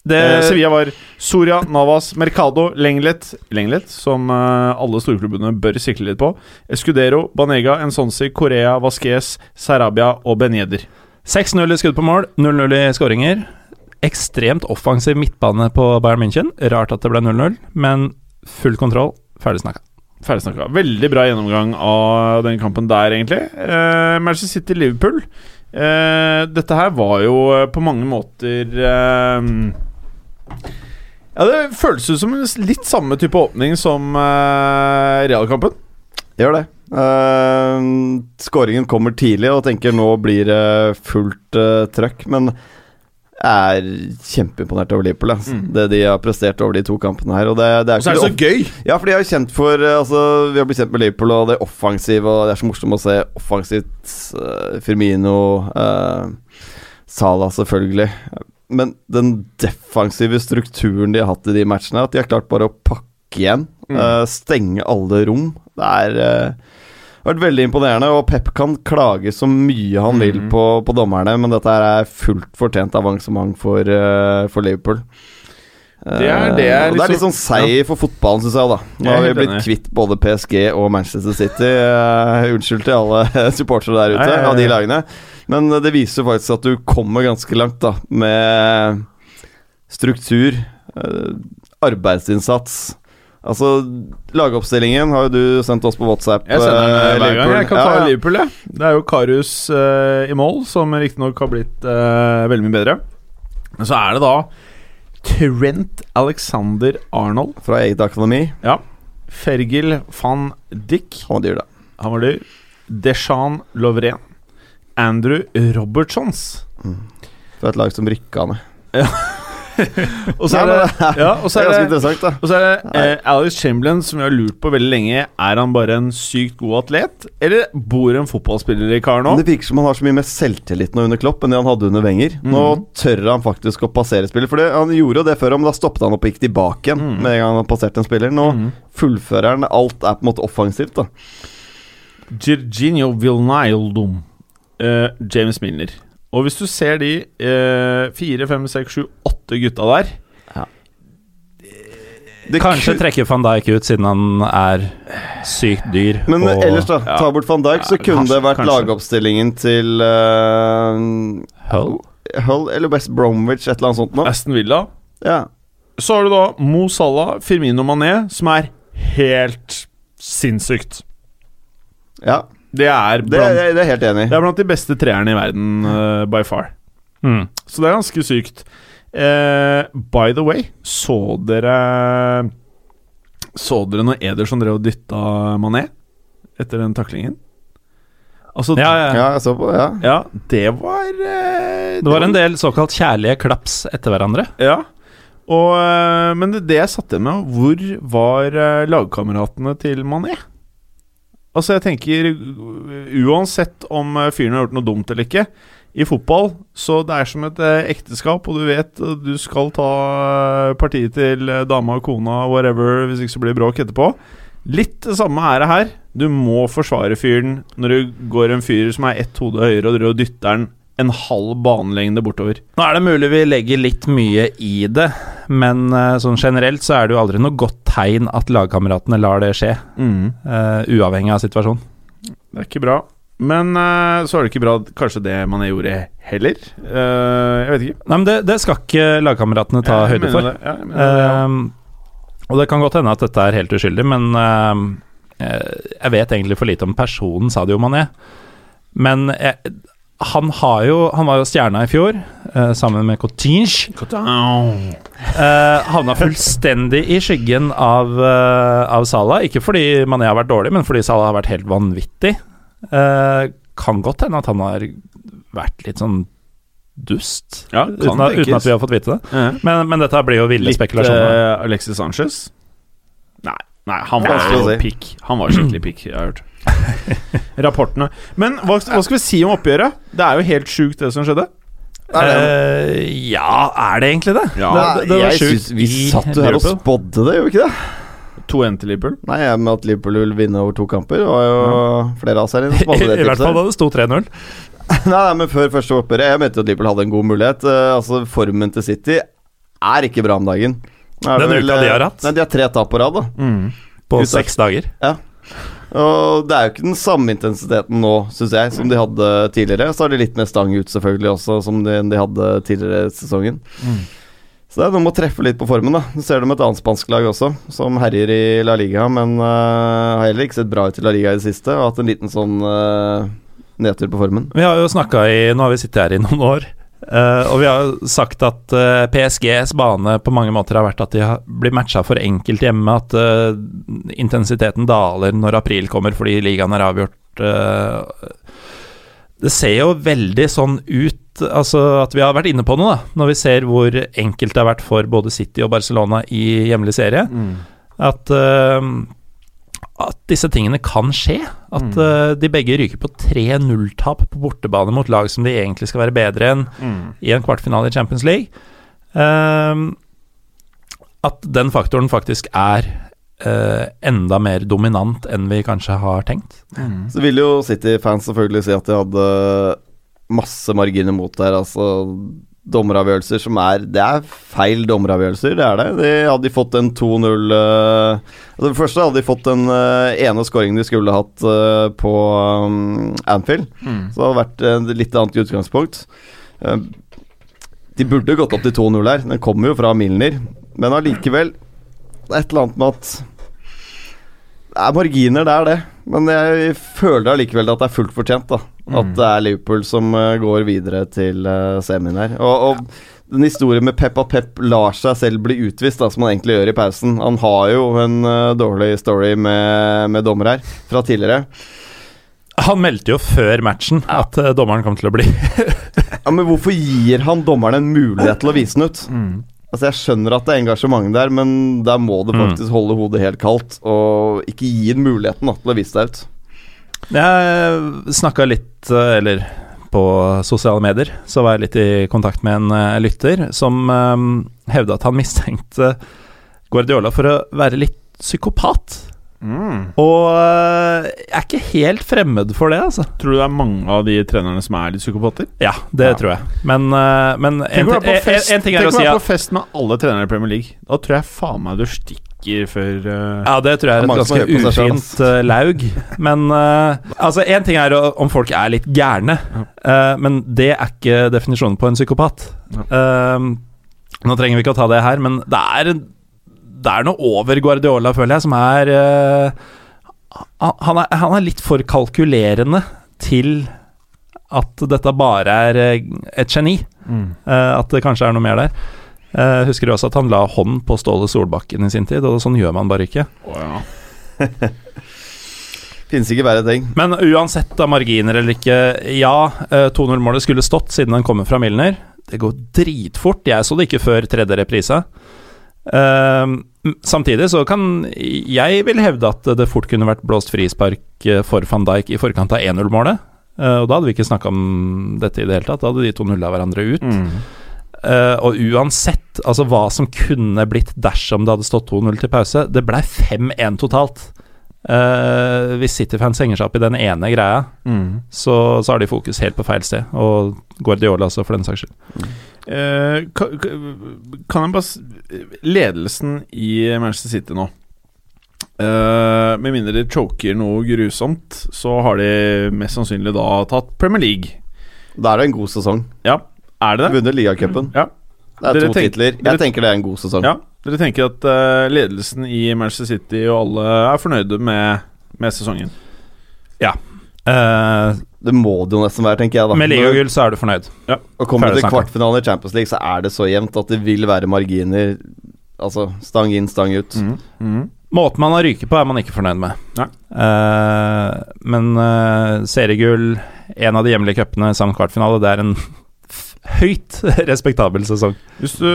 Speaker 2: Det,
Speaker 3: Eh, Sevilla var Soria, Navas, Mercado, Lenglet Lenglet, som eh, alle storklubbene bør sikle litt på. Escudero, Banega, Ensonsi, Korea, Vasquez, Sarabia og Beneder.
Speaker 2: 6-0 i skudd på mål, 0-0 i skåringer. Ekstremt offensiv midtbane på Bayern München. Rart at det ble 0-0, men full kontroll. Ferdig snakka.
Speaker 3: Ferdig snakka. Veldig bra gjennomgang av den kampen der, egentlig. Eh, Manchester City-Liverpool. Eh, dette her var jo eh, på mange måter eh, Ja, det føles ut som en litt samme type åpning som uh, realkampen.
Speaker 4: Gjør det. Uh, skåringen kommer tidlig, og tenker nå blir det fullt uh, trøkk. Men jeg er kjempeimponert over Liverpool. Altså.
Speaker 3: Mm.
Speaker 4: Det de har prestert over de to kampene her. Og det, det er
Speaker 3: Og så er det så gøy!
Speaker 4: Ja, for de er jo kjent for eh, altså, Vi har blitt kjent med Liverpool og det offensive, og det er så morsomt å se offensivt. Uh, Firmino, uh, Salah selvfølgelig. Men den defensive strukturen de har hatt i de matchene, at de har klart bare å pakke igjen.
Speaker 3: Mm.
Speaker 4: uh, stenge alle rom. Det er uh, vært veldig imponerende, og Pep kan klage så mye han vil
Speaker 3: Mhm.
Speaker 4: på, på dommerne, men dette er fullt fortjent avansement for, uh, for Liverpool.
Speaker 3: Det er- det er
Speaker 4: uh, liksom, det er litt
Speaker 3: liksom-
Speaker 4: sånn seier for fotballen, syns jeg. da Nå har vi blitt kvitt både PSG og Manchester City. Uh, unnskyld til alle supportere der ute av de lagene. Men det viser faktisk at du kommer ganske langt da med struktur, eh, arbeidsinnsats. Altså, Lagoppstillingen har jo du sendt oss på WhatsApp.
Speaker 3: Jeg sender den
Speaker 4: eh,
Speaker 3: hver gang. Jeg kan ta
Speaker 4: ja.
Speaker 3: Liverpool, jeg. Det er jo Karius uh, i mål, som riktignok har blitt uh, veldig mye bedre. Men så er det da Trent Alexander Arnold.
Speaker 4: Fra eget akademi.
Speaker 3: Fergil van Dick.
Speaker 4: Han var dyr, da.
Speaker 3: Han var dyr. Deshan Lovren. Andrew Robertsons.
Speaker 4: Fra et lag som rykka ned.
Speaker 3: Og så er det,
Speaker 4: det er-
Speaker 3: ja, og så
Speaker 4: Det er
Speaker 3: er det
Speaker 4: interessant, da.
Speaker 3: Og så er det eh, Alex Chamberlain, som vi har lurt på veldig lenge. Er han bare en sykt god atlet, eller bor en fotballspiller i kar nå?
Speaker 4: Det virker som han har så mye mer selvtillit nå under Klopp enn det han hadde under Wenger. Nå
Speaker 3: Mhm.
Speaker 4: tør han faktisk å passere spiller. For det, Han gjorde jo det før, men da stoppet han opp og gikk tilbake igjen
Speaker 3: mm.
Speaker 4: med en gang han passerte en spiller. Nå
Speaker 3: mm.
Speaker 4: fullfører han. Alt er på en måte offensivt, da.
Speaker 3: Virginio Vilnaildum. Eh, James Milner. Og hvis du ser de eh, fire, fem, seks, sju, åtte gutta der
Speaker 4: Det
Speaker 2: Kanskje trekker van Dijk ut siden han er sykt dyr.
Speaker 4: Men
Speaker 2: og
Speaker 4: ellers, da.
Speaker 3: ja.
Speaker 4: Ta bort van Dijk, så
Speaker 3: Ja,
Speaker 4: kunne
Speaker 3: kanskje-
Speaker 4: det vært
Speaker 3: kanskje.
Speaker 4: lagoppstillingen til uh,
Speaker 2: Hull.
Speaker 4: Hull eller West Bromwich, et eller annet sånt noe.
Speaker 3: Aston Villa.
Speaker 4: Ja.
Speaker 3: Så har du da Mo Salah, Firmino Mané, som er helt sinnssykt.
Speaker 4: ja.
Speaker 3: Det er blant,
Speaker 4: det, det er helt enig
Speaker 3: det er blant de beste treerne i verden, uh, by far.
Speaker 2: Mm.
Speaker 3: Så det er ganske sykt. Uh, by the way, så dere Så dere når Ederson drev og dytta Mané etter den taklingen? Altså
Speaker 2: Ja, ja.
Speaker 4: Ja, jeg så på det. Ja.
Speaker 3: Ja, det var uh,
Speaker 2: Det var en del såkalt kjærlige klaps etter hverandre.
Speaker 3: Ja. Og, men det, det jeg satt igjen med, hvor var lagkameratene til Mané? Altså, jeg tenker Uansett om eh, fyren har gjort noe dumt eller ikke, i fotball så det er som et eh, ekteskap, og du vet eh, du skal ta partiet til dama og kona, whatever, hvis ikke så blir det bråk etterpå. Litt det samme er det her. Du må forsvare fyren når det går en fyr som er ett hode høyere, og dytter den en halv banelengde bortover.
Speaker 2: Nå er det mulig vi legger litt mye i det, men eh, sånn generelt så er det jo aldri noe godt tegn at lagkameratene lar det skje, eh, uavhengig av situasjonen.
Speaker 3: Det er ikke bra. Men uh, så er det ikke bra kanskje det man gjorde heller. Uh, jeg vet ikke.
Speaker 2: Nei, men det, det skal ikke lagkameratene ta
Speaker 3: Jeg
Speaker 2: høyde for.
Speaker 3: Det. Ja, det, ja.
Speaker 2: Ehm, og det kan godt hende at dette er helt uskyldig, men ehm, eh, jeg vet egentlig for lite om personen Sadio Mané. Men jeg, han har jo Han var jo stjerna i fjor, eh, sammen med Cotinge. Eh, havna fullstendig i skyggen av, eh, av Salah. Ikke fordi Mané har vært dårlig, men fordi Salah har vært helt vanvittig. Eh, kan godt hende at han har vært litt sånn dust,
Speaker 3: Ja,
Speaker 2: uten, at, uten at vi har fått vite det.
Speaker 3: Ja.
Speaker 2: Men, men dette blir jo ville
Speaker 3: Litt
Speaker 2: spekulasjoner.
Speaker 3: eh, Alexis Sanchez? Nei, nei han var jo
Speaker 4: si.
Speaker 3: pikk. Han var skikkelig pikk, jeg har hørt. Rapportene. Men hva, hva skal vi si om oppgjøret? Det er jo helt sjukt, det som skjedde.
Speaker 4: Er det-
Speaker 2: Eh, ja, er det egentlig det?
Speaker 3: Ja,
Speaker 2: det, det var
Speaker 4: jeg
Speaker 2: sjukt
Speaker 4: synes Vi satt jo her og spådde det, gjorde vi ikke det?
Speaker 3: 2-1 til Liverpool.
Speaker 4: Nei, jeg med at Liverpool vil vinne over to kamper. Var jo flere av oss her inne som hadde det
Speaker 2: I hvert fall da det sto 3-0.
Speaker 4: Nei, nei, men før første oppgjøret Jeg mente jo at Liverpool hadde en god mulighet. Uh, altså, Formen til City er ikke bra om dagen. Er
Speaker 2: Den uka de har
Speaker 4: eh,
Speaker 2: hatt.
Speaker 4: Nei, De har tre tap på rad, da.
Speaker 2: På
Speaker 4: Ut
Speaker 2: seks dager.
Speaker 4: Ja Og det er jo ikke den samme intensiteten nå, syns jeg, som de hadde tidligere. Så har de litt mer stang ut, selvfølgelig, også, som de, de hadde tidligere i sesongen. Så det er noe med å treffe litt på formen, da. Du ser det med et annet spansk lag også, som herjer i La Liga, men uh, har heller ikke sett bra ut i La Liga i det siste. Og hatt en liten sånn uh, nedtur på formen.
Speaker 2: Vi har jo snakka i Nå har vi sittet her i noen år. Eh, og vi har jo sagt at uh, PSGs bane på mange måter har vært at de har, blir matcha for enkelt hjemme. At uh, intensiteten daler når april kommer fordi ligaen er avgjort. eh. det ser jo veldig sånn ut, altså at vi har vært inne på noe, da. Når vi ser hvor enkelt det har vært for både City og Barcelona i hjemlig serie. At, eh, at disse tingene kan skje. At eh, de begge ryker på 3-0-tap på bortebane mot lag som de egentlig skal være bedre enn i en kvartfinale i Champions League. Uh, at den faktoren faktisk er uh, enda mer dominant enn vi kanskje har tenkt.
Speaker 4: Så vil jo City-fans selvfølgelig si at de hadde masse marginer mot der. Altså dommeravgjørelser som er Det er feil dommeravgjørelser, det er det. De hadde de fått en 2-0 uh, For det første hadde de fått den uh, ene skåringen de skulle hatt uh, på um, Anfield. Så det hadde vært et litt annet utgangspunkt. Eh, de burde gått opp til 2-0 her. Den kommer jo fra Milner. Men allikevel et eller annet med at det er marginer, det er det. Men jeg føler allikevel at det er fullt fortjent. da At det er Liverpool som eh, går videre til uh, semien her. Og, og den historien med Pep at Pep lar seg selv bli utvist, da som han egentlig gjør i pausen Han har jo en uh, dårlig story med, med dommer her, fra tidligere.
Speaker 2: Han meldte jo før matchen at uh, dommeren kom til å bli
Speaker 4: Ja, Men hvorfor gir han dommeren en mulighet til å vise den ut? Altså Jeg skjønner at det er engasjement der, men der må det
Speaker 2: Mm.
Speaker 4: faktisk holde hodet helt kaldt. Og ikke gi den muligheten da, til å vise deg ut.
Speaker 2: Jeg snakka litt, eh, eller på sosiale medier, så var jeg litt i kontakt med en eh, lytter som um, hevda at han mistenkte Guardiola for å være litt psykopat. Og eh, jeg er ikke helt fremmed for det, altså.
Speaker 3: Tror du det er mange av de trenerne som er litt psykopater?
Speaker 2: Ja, det
Speaker 3: Ja.
Speaker 2: tror jeg. Men, eh, men en,
Speaker 3: å
Speaker 2: en, en ting er
Speaker 3: tenk
Speaker 2: å
Speaker 3: være på fest med alle trenere i Premier League. Da tror jeg faen meg du stikker før uh,
Speaker 2: Ja, det tror jeg er et ganske ufint uh, laug. Men uh, altså, én ting er om folk er litt gærne, men det er ikke definisjonen på en psykopat. Nå trenger vi ikke å ta det her, men det er, det er noe over Guardiola, føler jeg, som er han, er han er litt for kalkulerende til at dette bare er et geni. Mm. at det kanskje er noe mer der. Eh, husker du også at han la hånd på Ståle Solbakken i sin tid, og sånn gjør man bare ikke.
Speaker 3: Oh, ja.
Speaker 4: Finnes ikke verre ting.
Speaker 2: Men uansett av marginer eller ikke, ja, eh, 2-0-målet skulle stått siden den kommer fra Milner. Det går dritfort. Jeg så det ikke før tredje reprise. Uh, samtidig så kan Jeg vil hevde at det fort kunne vært blåst frispark eh, for van Dijk i forkant av 1-0-målet. Uh, og da hadde vi ikke snakka om dette i det hele tatt. Da hadde de to nulla hverandre ut. Eh, og uansett altså hva som kunne blitt dersom det hadde stått 2-0 til pause, det ble 5-1 totalt. Uh, hvis City-fans henger seg opp i den ene greia, så, så har de fokus helt på feil sted. Og Guardiola også, for den saks skyld.
Speaker 3: Eh, kan, kan jeg bare s- Ledelsen i Manchester City nå eh, Med mindre de choker noe grusomt, så har de mest sannsynlig da tatt Premier League.
Speaker 4: Da er det en god sesong.
Speaker 3: Ja, er det det?
Speaker 4: Vunnet ligacupen.
Speaker 3: Ja.
Speaker 4: Det er
Speaker 3: Dere
Speaker 4: to
Speaker 3: tenk-
Speaker 4: titler.
Speaker 3: dere-
Speaker 4: Jeg tenker det er en god sesong.
Speaker 3: ja. Dere tenker at uh, ledelsen i Manchester City og alle er fornøyde med, med sesongen?
Speaker 2: Eh,
Speaker 4: Det må det jo nesten være, tenker jeg. da
Speaker 2: med ligagull så er du fornøyd.
Speaker 4: Og kommer du til kvartfinalen i Champions League, så er det så jevnt at det vil være marginer. Altså stang inn, stang ut.
Speaker 3: Mhm.
Speaker 2: Måten man har ryket på, er man ikke fornøyd med. Eh, men uh, seriegull, en av de hjemlige cupene samt kvartfinale, det er en høyt respektabel sesong.
Speaker 3: Hvis du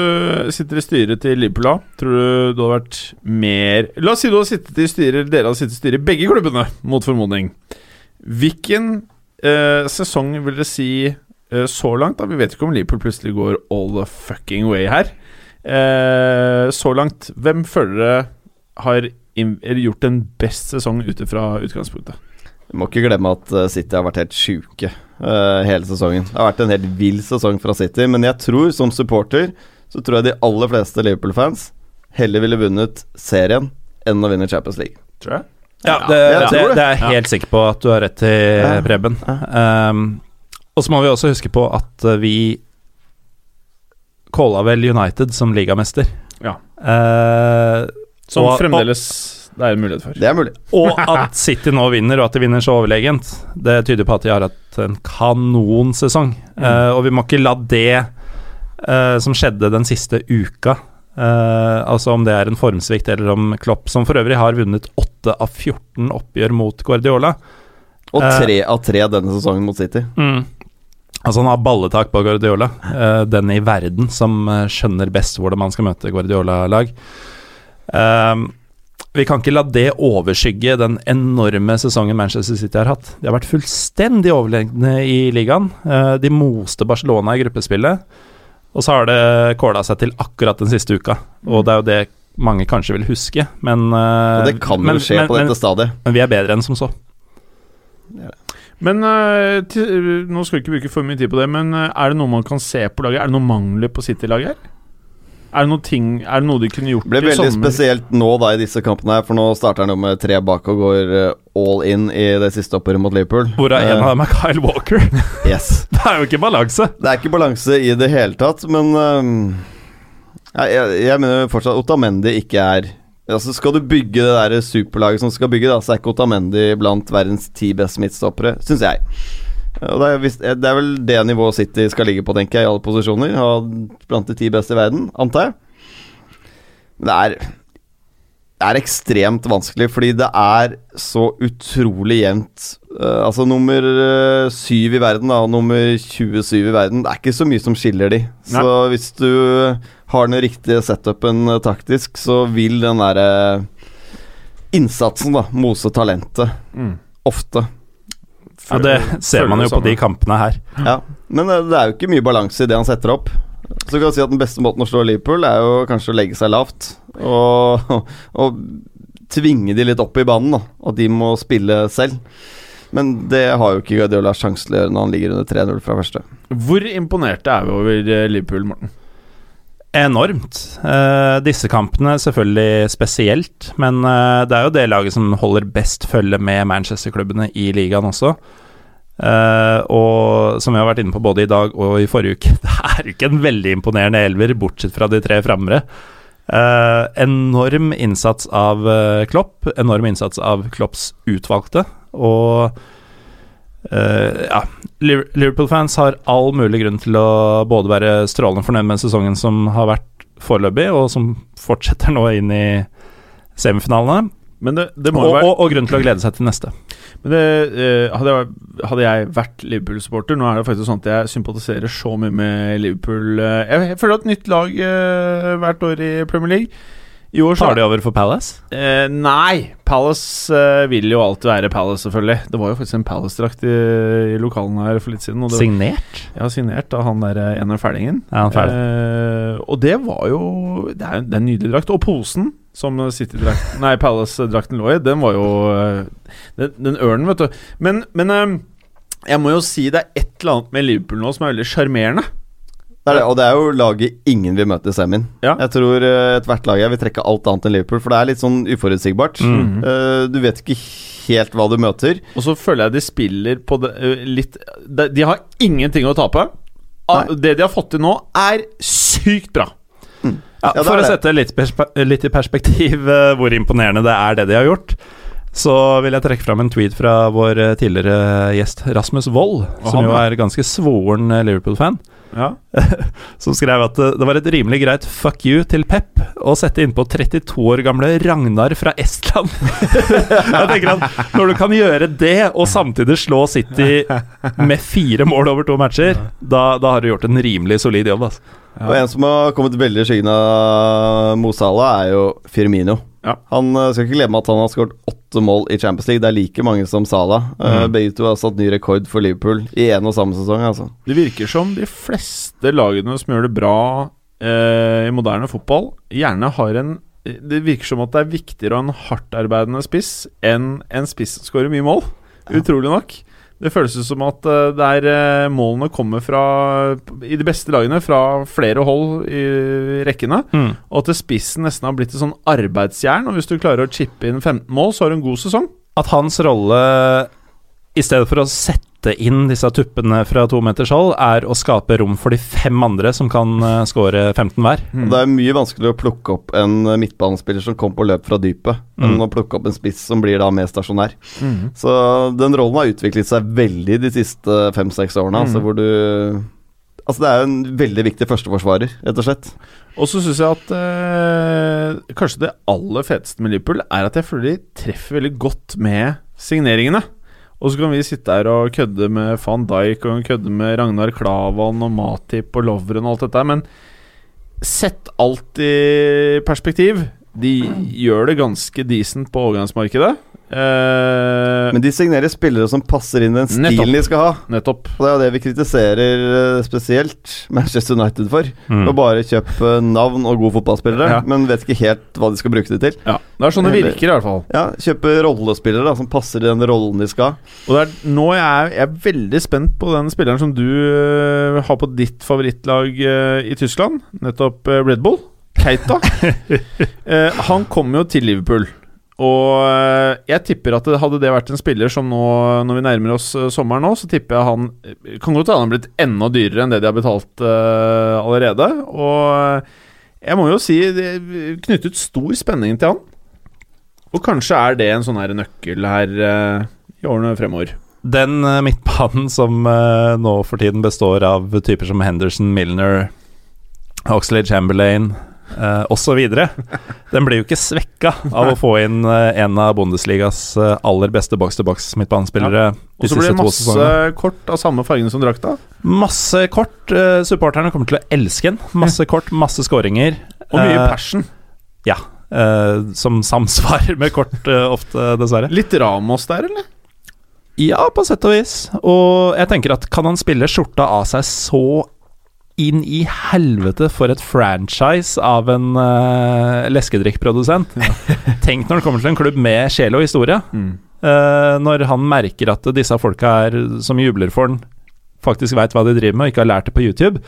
Speaker 3: sitter i styret til Liverpool, tror du du hadde vært mer La oss si du hadde sittet i styret Dere hadde sittet i styret i begge klubbene, mot formodning. Hvilken eh, sesong vil dere si eh, så langt? da Vi vet ikke om Liverpool plutselig går all the fucking way her. Eh, så langt, hvem føler dere har eller gjort en best sesong ut fra utgangspunktet?
Speaker 4: Du må ikke glemme at eh, City har vært helt sjuke eh, hele sesongen. Det har vært en helt vill sesong fra City, men jeg tror som supporter så tror jeg de aller fleste Liverpool-fans heller ville vunnet serien enn å vinne Champions League.
Speaker 3: Tror jeg.
Speaker 2: Ja,
Speaker 3: Ja,
Speaker 2: det,
Speaker 4: jeg
Speaker 2: det,
Speaker 4: tror det.
Speaker 2: det er jeg helt sikker på at du har rett i,
Speaker 4: Ja.
Speaker 2: Preben. Um, og så må vi også huske på at uh, vi calla vel United som ligamester.
Speaker 3: Ja.
Speaker 2: Uh,
Speaker 3: Som
Speaker 2: Og-
Speaker 3: fremdeles det er en mulighet for.
Speaker 4: Det er mulig.
Speaker 2: og at City nå vinner, og at de vinner så overlegent, det tyder på at de har hatt en kanonsesong. Eh, og vi må ikke la det uh, som skjedde den siste uka uh, Altså om det er en formsvikt eller om Klopp, som for øvrig har vunnet 8 av 14 oppgjør mot Guardiola
Speaker 4: Og
Speaker 2: Eh.
Speaker 4: tre av 3 denne sesongen mot City.
Speaker 2: Mm. Altså Han har balletak på Guardiola. eh, den i verden som skjønner best hvordan man skal møte Guardiola-lag. Ehm, vi kan ikke la det overskygge den enorme sesongen Manchester City har hatt. De har vært fullstendig overlegne i ligaen. Eh, de moste Barcelona i gruppespillet. Og så har det kåla seg til akkurat den siste uka. Og det er jo det mange kanskje vil huske, men eh,
Speaker 4: Og det kan
Speaker 2: men-
Speaker 4: jo skje
Speaker 2: men-
Speaker 4: på
Speaker 2: men-
Speaker 4: dette stadiet.
Speaker 2: Men vi er bedre enn som så.
Speaker 3: Men eh, til, Nå skal vi ikke bruke for mye tid på det, men er det noe man kan se på laget? Er det noen mangler på City-laget her? Er det, noe ting, er det noe de kunne gjort
Speaker 4: Det ble veldig spesielt nå da i disse kampene her, for nå starter han jo med tre bak og går eh, all in i det siste oppgjøret mot Liverpool.
Speaker 2: Hvorav en
Speaker 4: Eh,
Speaker 2: av dem er Kyle Walker.
Speaker 4: Yes.
Speaker 2: Det er jo ikke balanse.
Speaker 4: Det er ikke balanse i det hele tatt, men øhm, jeg, jeg, jeg mener fortsatt at Otamendi ikke er Altså Skal du bygge det der superlaget som skal bygge, da, så er ikke Otamendi blant verdens ti beste midtstoppere, syns jeg. Og det er, vist, det er vel det nivået City skal ligge på, tenker jeg, i alle posisjoner. Ha blant de ti beste i verden, antar jeg. Men det er det er ekstremt vanskelig, fordi det er så utrolig jevnt. Uh, altså nummer eh, syv i verden da, og nummer 27 i verden, det er ikke så mye som skiller de. Så hvis du har den riktige setupen eh, taktisk, så vil den derre innsatsen da mose talentet.
Speaker 3: Mm.
Speaker 4: Ofte.
Speaker 2: Ja, det ser man jo på de kampene her.
Speaker 4: Ja. Men eh, det er jo ikke mye balanse i det han setter opp. Så kan jeg si at den beste måten å slå Liverpool er jo kanskje å legge seg lavt. Og, og tvinge de litt opp i banen, da. At de må spille selv. Men det har jo ikke Guardiola sjanse til å gjøre når han ligger under 3-0 fra første.
Speaker 3: Hvor imponerte er vi over eh, Liverpool, Morten?
Speaker 2: Enormt. Eh, disse kampene selvfølgelig spesielt, men eh, det er jo det laget som holder best følge med Manchester-klubbene i ligaen også. Eh, og som vi har vært inne på både i dag og i forrige uke, det er ikke en veldig imponerende elver, bortsett fra de tre frammere. Eh, enorm innsats av eh, Klopp, enorm innsats av Klopps utvalgte, og eh, ja, Liverpool-fans har all mulig grunn til å både være strålende fornøyd med sesongen som har vært foreløpig, og som fortsetter nå inn i semifinalene,
Speaker 3: Men det, det
Speaker 2: og,
Speaker 3: være
Speaker 2: og, og grunn til å glede seg til neste.
Speaker 3: Men det, uh, hadde, jeg, hadde jeg vært Liverpool-supporter Nå er det faktisk sånn at jeg sympatiserer så mye med Liverpool. eh, Jeg, jeg føler at nytt lag uh, hvert år i Premier League. I år
Speaker 2: Tar de over for Palace?
Speaker 3: Eh, nei, Palace eh, vil jo alltid være Palace, selvfølgelig. Det var jo faktisk en Palace-drakt i, i lokalene her for litt siden. Det,
Speaker 2: Signert?
Speaker 3: Ja, signert av han der ene fælingen.
Speaker 2: Ja, han ferdig.
Speaker 3: Eh, og det var jo Det er, det er en nydelig drakt. Og posen som Nei, Palace-drakten lå i, den var jo eh, den, den ørnen, vet du. Men, men eh, jeg må jo si det er et eller annet med Liverpool nå som er veldig sjarmerende.
Speaker 4: Det er det, og det er jo laget ingen vil møte i semien.
Speaker 3: Ja.
Speaker 4: Jeg tror uh, ethvert lag her vil trekke alt annet enn Liverpool, for det er litt sånn uforutsigbart.
Speaker 2: Mm.
Speaker 4: Eh, du vet ikke helt hva du møter.
Speaker 3: Og så føler jeg de spiller på det ø, litt de, de har ingenting å tape. Ah,
Speaker 4: Nei.
Speaker 3: Det de har fått til nå, er sykt bra.
Speaker 2: Ja,
Speaker 4: Ja,
Speaker 2: for å sette litt, perspe litt i perspektiv eh, hvor imponerende det er, det de har gjort, så vil jeg trekke fram en tweet fra vår eh, tidligere gjest Rasmus Wold, som jo er ganske svoren eh, Liverpool-fan.
Speaker 3: Ja.
Speaker 2: som skrev at eh, det var et rimelig greit fuck you til Pep å sette innpå 32 år gamle Ragnar fra Estland. jeg tenker at Når du kan gjøre det, og samtidig slå City med fire mål over to matcher, da, da har du gjort en rimelig solid jobb. Altså.
Speaker 3: Ja.
Speaker 4: Og en som har kommet veldig i skyggen av Mo Salah, er jo Firmino.
Speaker 3: Ja.
Speaker 4: Han eh, skal ikke glemme at han har skåret åtte mål i Champions League. Det er like mange som Salah. Eh, begge to har satt ny rekord for Liverpool i én og samme sesong. Altså.
Speaker 3: Det virker som de fleste lagene som gjør det bra eh, i moderne fotball, gjerne har en Det virker som at det er viktigere å ha en hardtarbeidende spiss enn en spiss som skårer mye mål. Utrolig nok. Det føles som at eh, der eh, målene kommer fra I de beste lagene fra flere hold i rekkene. Og at spissen nesten har blitt et sånn arbeidsjern. Og hvis du klarer å chippe inn 15 mål, så har du en god sesong.
Speaker 2: At hans rolle, i stedet for å sette inn disse tuppene fra to meters hold, er å skape rom for de fem andre som kan uh, skåre 15 hver.
Speaker 4: Mm. Det er mye vanskeligere å plukke opp en eh, midtbanespiller som kommer på løp fra dypet, enn
Speaker 2: Mm.
Speaker 4: å plukke opp en spiss som blir da mer stasjonær. Så den rollen har utviklet seg veldig de siste fem-seks årene. Altså hvor du Altså Det er jo en veldig viktig førsteforsvarer, rett og slett.
Speaker 3: Og så syns jeg at eh, kanskje det aller feteste med Liverpool er at jeg føler de treffer veldig godt med signeringene. Og så kan vi sitte her og kødde med van Dijk og kødde med Ragnar Klavan og Matip og Lovren og alt dette, men sett alt i perspektiv. De gjør det ganske decent på overgangsmarkedet. Eh,
Speaker 4: Men de signerer spillere som passer inn den stilen
Speaker 3: Nettopp.
Speaker 4: de skal ha.
Speaker 3: nettopp.
Speaker 4: Og det er jo det vi kritiserer eh, spesielt Manchester United for.
Speaker 2: Mm.
Speaker 4: Å bare kjøpe navn og gode fotballspillere,
Speaker 3: Ja.
Speaker 4: men vet ikke helt hva de skal bruke det til.
Speaker 3: Ja, Det er sånn det virker, i hvert fall.
Speaker 4: Ja, Kjøpe rollespillere da som passer i den rollen de skal.
Speaker 3: Og det er, nå er jeg, jeg er veldig spent på den spilleren som du uh, har på ditt favorittlag uh, i Tyskland, nettopp Red Bull. Keita. Han kommer jo til Liverpool. Og øh, jeg tipper at det, hadde det vært en spiller som nå, når vi nærmer oss øh, sommeren nå, så tipper jeg han øh, Kan godt hende han har blitt enda dyrere enn det de har betalt uh, allerede. Og jeg må jo si det knyttet stor spenning til han. Og kanskje er det en sånn her nøkkel her uh, i årene fremover.
Speaker 2: Den uh, midtbanen som eh, nå for tiden består av typer som Henderson, Milner, Oxlade Chamberlain uh, osv., den blir jo ikke svekka av å få inn eh, en av Bundesligas eh, aller beste boks-til-boks-midtbanespillere
Speaker 3: Og så blir det masse kort av samme fargene som drakta.
Speaker 2: Masse kort. Uh, supporterne kommer til å elske den. Masse kort, masse skåringer.
Speaker 3: Og mye
Speaker 2: uh,
Speaker 3: passion.
Speaker 2: Ja. Uh, som samsvarer med kort eh, ofte, dessverre.
Speaker 3: Litt Ramos der, eller?
Speaker 2: Ja, på sett og vis. Og jeg tenker at kan han spille skjorta av seg så inn i helvete for et franchise av en uh, leskedrikkprodusent. Tenk når det kommer til en klubb med sjel og historie. Eh, når han merker at disse folka er, som jubler for han, faktisk veit hva de driver med, og ikke har lært det på YouTube.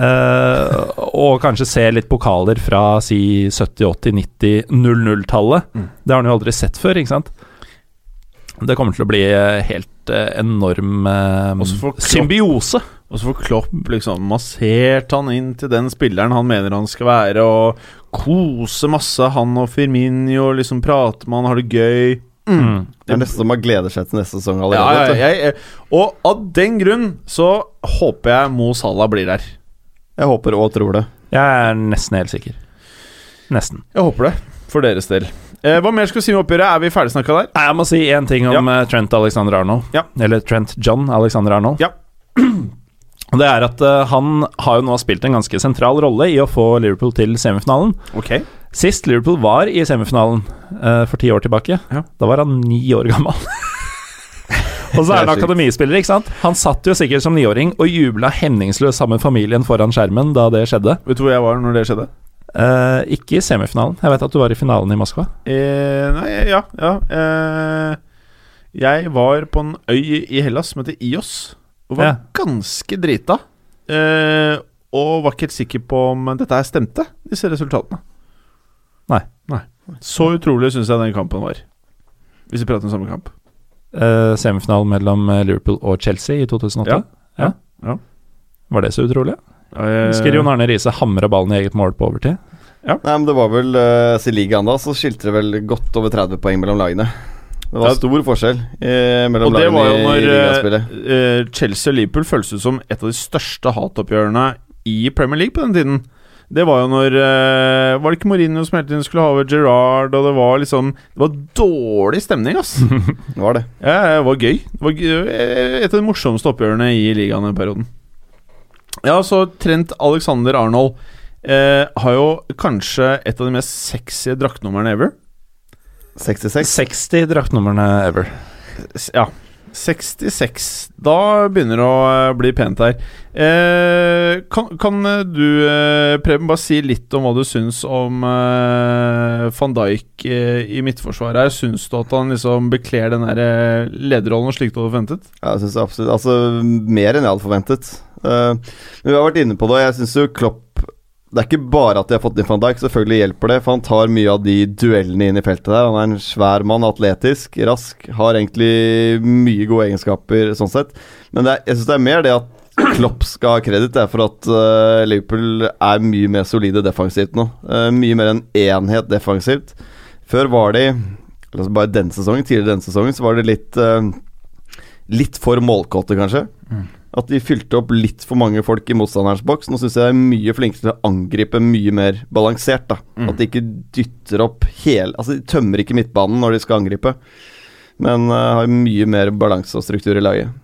Speaker 2: Uh, og kanskje se litt pokaler fra si 70-, 80-, 90-, 00-tallet. Det har han jo aldri sett før, ikke sant? Det kommer til å bli helt enorm symbiose.
Speaker 3: Og så får Klopp liksom massert han inn til den spilleren han mener han skal være, og kose masse han og Firminio, liksom prate med han, har det gøy.
Speaker 2: Mm.
Speaker 4: Det er nesten som man gleder seg til neste sesong allerede.
Speaker 3: ja, jeg, jeg, og av den grunn så håper jeg Mo Salah blir der.
Speaker 4: Jeg håper og tror det.
Speaker 2: Jeg er nesten helt sikker. Nesten.
Speaker 3: Jeg håper det, for deres del. Eh, hva mer skal vi si om oppgjøret? Er vi ferdigsnakka der?
Speaker 2: Nei, Jeg må si én ting om ja. Trent Alexander Arnold.
Speaker 3: Ja.
Speaker 2: Eller Trent John Alexander Arnold.
Speaker 3: Ja.
Speaker 2: Det er at uh, han har jo nå spilt en ganske sentral rolle i å få Liverpool til semifinalen.
Speaker 3: Okay.
Speaker 2: Sist Liverpool var i semifinalen, uh, for ti år tilbake,
Speaker 3: Ja.
Speaker 2: da var han ni år gammel. og så er han
Speaker 4: er
Speaker 2: akademispiller, ikke sant. Han satt jo sikkert som niåring og jubla hemningsløst sammen med familien foran skjermen da det skjedde.
Speaker 3: Vet du hvor jeg var når det skjedde?
Speaker 2: Uh, ikke i semifinalen. Jeg vet at du var i finalen i Moskva.
Speaker 3: Nei, ja, ja. Jeg var på en øy i Hellas som heter Ios, og var
Speaker 2: Ja.
Speaker 3: ganske drita. Eh, og var ikke helt sikker på om dette her stemte, disse resultatene.
Speaker 2: Nei.
Speaker 3: nei. Så utrolig syns jeg den kampen var. Hvis vi prater om samme kamp.
Speaker 2: Eh, semifinalen mellom eh, Liverpool og Chelsea i 2008.
Speaker 3: Ja. Ja. Ja.
Speaker 2: Var det så utrolig?
Speaker 3: Eh,
Speaker 2: Husker Jon Arne Riise hamra ballen i eget mål på overtid?
Speaker 4: Nei, men det var vel uh, I ligaen da så skilte det vel godt over 30 poeng mellom lagene. Det var stor forskjell eh, mellom lagene i, i ligaspillet.
Speaker 3: eh, eh, Chelsea og Liverpool føltes ut som et av de største hatoppgjørene i Premier League på den tiden. Det var jo når eh, Var det ikke Mourinho som hele tiden skulle ha over Gerrard, og det var liksom Det var dårlig stemning, ass.
Speaker 4: Det var det.
Speaker 3: Ja, det var gøy. Det var gøy. eh, et av de morsomste oppgjørene i ligaen den perioden. Ja, så Trent Alexander Arnold eh, har jo kanskje et av de mest sexy draktnumrene ever.
Speaker 4: 66.
Speaker 2: 60 draktnumrene ever.
Speaker 3: Ja. 66. Da begynner det å eh, bli pent her. Eh, kan, kan eh, du, eh, Preben, bare si litt om hva du syns om eh, van Dijk eh, i midtforsvaret? her? Syns du at han liksom bekler den der eh, lederrollen slik du hadde forventet?
Speaker 4: Ja, jeg syns absolutt Altså, mer enn jeg hadde forventet. Eh, men vi har vært inne på det, og jeg syns jo Klopp Det er ikke bare at de har fått inn van Dijk, selvfølgelig hjelper det, for han tar mye av de duellene inn i feltet der. Han er en svær mann, atletisk, rask, har egentlig mye gode egenskaper sånn sett. Men er, jeg syns det er mer det at Klopp skal ha kreditt for at uh, Liverpool er mye mer solide defensivt nå. Uh, mye mer en enhet defensivt. Før var de altså Bare denne sesongen, tidligere denne sesongen, så var det litt uh, Litt for målkåte, kanskje. At de fylte opp litt for mange folk i motstanderens boks. Nå syns jeg de er mye flinkere til å angripe mye mer balansert. da At de ikke dytter opp hele Altså, de tømmer ikke midtbanen når de skal angripe, men uh, har mye mer balanse og struktur i laget.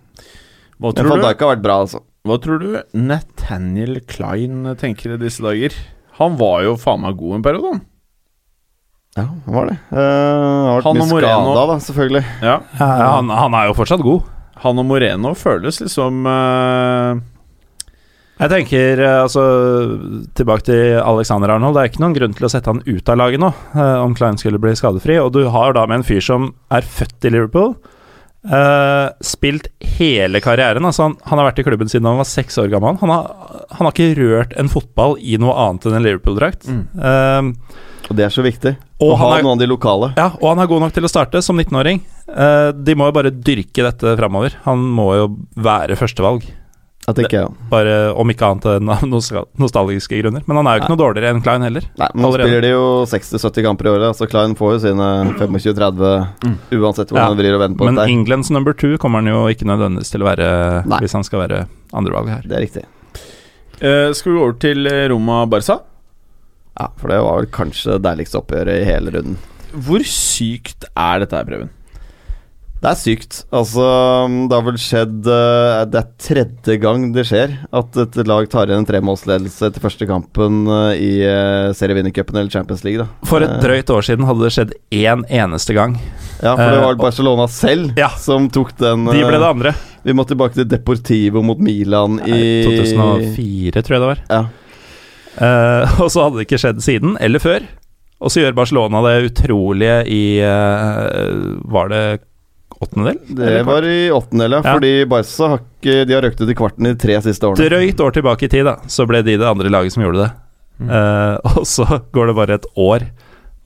Speaker 3: Hva
Speaker 4: Men van Dijk har vært bra, altså.
Speaker 3: Hva tror du Nathaniel Klein tenker i disse dager? Han var jo faen meg god en periode, han.
Speaker 4: Ja, han var det. Uh, har vært
Speaker 3: Han
Speaker 4: mye skada, da, selvfølgelig.
Speaker 3: Ja.
Speaker 2: Ja, han, han er jo fortsatt god.
Speaker 3: Han og Moreno føles liksom uh...
Speaker 2: Jeg tenker, eh, altså Tilbake til Alexander Arnold. Det er ikke noen grunn til å sette han ut av laget nå, uh, om Klein skulle bli skadefri. Og du har da med en fyr som er født i Liverpool. Uh, spilt hele karrieren. Altså han, han har vært i klubben siden han var seks år gammel. Han har, han har ikke rørt en fotball i noe annet enn en Liverpool-drakt. Eh,
Speaker 4: Og det er så viktig.
Speaker 2: Og
Speaker 4: ha
Speaker 2: han er-
Speaker 4: noen av de lokale.
Speaker 2: ja, og han er god nok til å starte som 19-åring. Eh, de må jo bare dyrke dette framover. Han må jo være førstevalg.
Speaker 4: Jeg tenker ja.
Speaker 2: Bare om ikke annet enn av nostalgiske grunner. Men han er jo ikke noe dårligere enn Klein heller.
Speaker 4: Nei, men Nå
Speaker 2: Allerede.
Speaker 4: spiller de jo 60-70 kamper i året, så Klein får jo sine 25-30 uansett hvordan
Speaker 2: Ja,
Speaker 4: han vrir og vender på
Speaker 2: Men
Speaker 4: dette. her.
Speaker 2: Englands number two kommer han jo ikke nødvendigvis til å være
Speaker 4: Nei.
Speaker 2: hvis han skal være andrevalg her.
Speaker 4: Det er riktig.
Speaker 3: eh, Skal vi gå over til eh, Roma-Barca?
Speaker 4: Ja, For det var vel kanskje det deiligste oppgjøret i hele runden.
Speaker 3: Hvor sykt er dette her, Preben?
Speaker 4: Det er sykt. Altså, det har vel skjedd eh, Det er tredje gang det skjer at et lag tar igjen en tremålsledelse etter første kampen eh, i uh, serievinnercupen eller Champions League. da
Speaker 2: For et
Speaker 4: Eh,
Speaker 2: drøyt år siden hadde det skjedd én eneste gang.
Speaker 4: Ja, for det
Speaker 2: eh,
Speaker 4: var Barcelona selv
Speaker 2: Ja.
Speaker 4: som tok den
Speaker 2: De ble det andre.
Speaker 4: Vi må tilbake til Deportivo mot Milan i
Speaker 2: 2004, tror jeg det var.
Speaker 4: Ja.
Speaker 2: Eh, og så hadde det ikke skjedd siden, eller før. Og så gjør Barcelona det utrolige i uh, Var det åttendedel?
Speaker 4: Det var i åttendedel, ja.
Speaker 2: Ja.
Speaker 4: Fordi Barca har ikke De har røkt ut i kvarten de tre siste årene.
Speaker 2: drøyt år tilbake i tid, da, så ble de det andre laget som gjorde det.
Speaker 3: Mm.
Speaker 2: Eh, og så går det bare et år,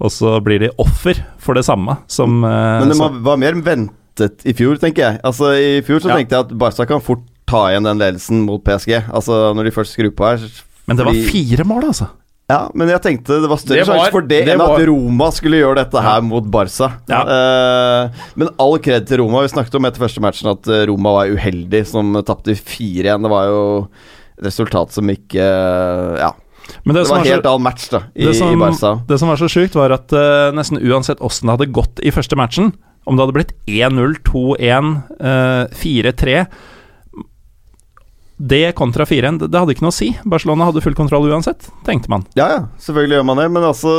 Speaker 2: og så blir de offer for det samme som
Speaker 4: Men det
Speaker 2: som-
Speaker 4: var mer ventet i fjor, tenker jeg. Altså I fjor så
Speaker 2: Ja.
Speaker 4: tenkte jeg at Barca kan fort ta igjen den ledelsen mot PSG. Altså Når de først skrur på her.
Speaker 2: Men det var
Speaker 4: fordi-
Speaker 2: fire mål, altså.
Speaker 4: Ja, men jeg tenkte det var større sjanse for det,
Speaker 3: det
Speaker 4: enn
Speaker 3: var-
Speaker 4: at Roma skulle gjøre dette her mot Barca.
Speaker 2: Ja.
Speaker 4: Uh, men all kred til Roma. Vi snakket om etter første matchen at eh, Roma var uheldig, som tapte 4-1. Det var jo et resultat som ikke uh, Ja.
Speaker 2: Men det,
Speaker 4: Det var en helt annen match da i,
Speaker 2: det, som,
Speaker 4: i Barca.
Speaker 2: det som var så sjukt, var at uh, nesten uansett åssen det hadde gått i første matchen, om det hadde blitt 1-0, 2-1, eh, 4-3 Det kontra 4-1, det, hadde ikke noe å si. Barcelona hadde full kontroll uansett, tenkte man.
Speaker 4: Ja, ja, selvfølgelig gjør man det, men altså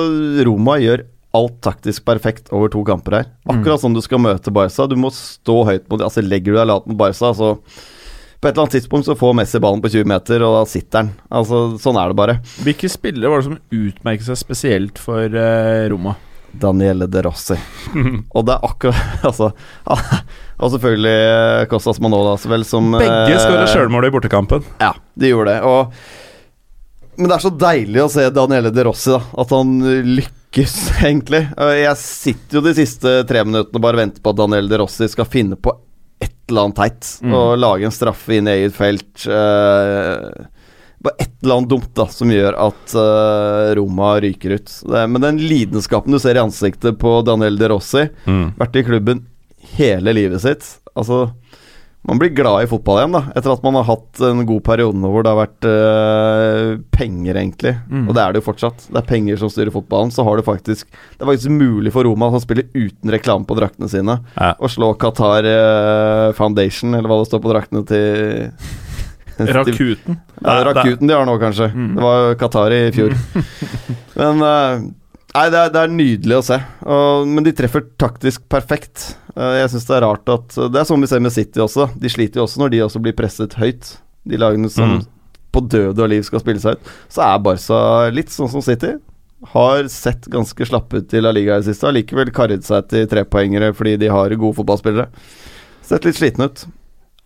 Speaker 4: Roma gjør alt taktisk perfekt over to kamper her. Akkurat som du skal møte Barca. Du må stå høyt mot Altså Legger du deg lat mot Barca, så på et eller annet tidspunkt så får Messi ballen på 20 meter, og da sitter han. Altså, Sånn er det bare.
Speaker 3: Hvilke spillere var det som utmerket seg spesielt for uh, Roma?
Speaker 4: Daniele De Rossi. Og det er akkurat Altså Og selvfølgelig Kostas Manola Manolas, vel, som
Speaker 2: Begge
Speaker 4: eh,
Speaker 2: skåra sjølmål i bortekampen.
Speaker 4: Ja, de gjorde det. Og, men det er så deilig å se Daniele De Rossi, da. At han lykkes, egentlig. Jeg sitter jo de siste tre minuttene og bare venter på at Daniele De Rossi skal finne på et eller annet teit.
Speaker 3: Mm.
Speaker 4: Og lage en straffe inn i eget felt. eh, bare et eller annet dumt da som gjør at uh, Roma ryker ut. Det, men den lidenskapen du ser i ansiktet på Daniel De Rossi,
Speaker 2: Mm.
Speaker 4: vært i klubben hele livet sitt Altså, man blir glad i fotball igjen, da. Etter at man har hatt en god periode nå hvor det har vært eh, penger, egentlig.
Speaker 3: Mm.
Speaker 4: Og det er det jo fortsatt. Det er penger som styrer fotballen. Så har du faktisk Det er faktisk mulig for Roma, som spiller uten reklame på draktene sine,
Speaker 2: Ja.
Speaker 4: å slå Qatar eh, Foundation, eller hva det står på draktene til-
Speaker 3: Rakuten.
Speaker 4: ja, Rakuten de har nå, kanskje.
Speaker 3: Mm.
Speaker 4: Det var Qatar i fjor. men eh, Nei, det er, det er nydelig å se. Og, men de treffer taktisk perfekt. Eh, jeg syns det er rart at Det er sånn vi ser med City også. De sliter jo også når de også blir presset høyt. De lagene som
Speaker 2: Mm.
Speaker 4: på død og liv skal spille seg ut. Så er Barca litt sånn som City. Har sett ganske slappe ut i La Liga i det siste. Har likevel karret seg til trepoengere fordi de har gode fotballspillere. Sett litt sliten ut.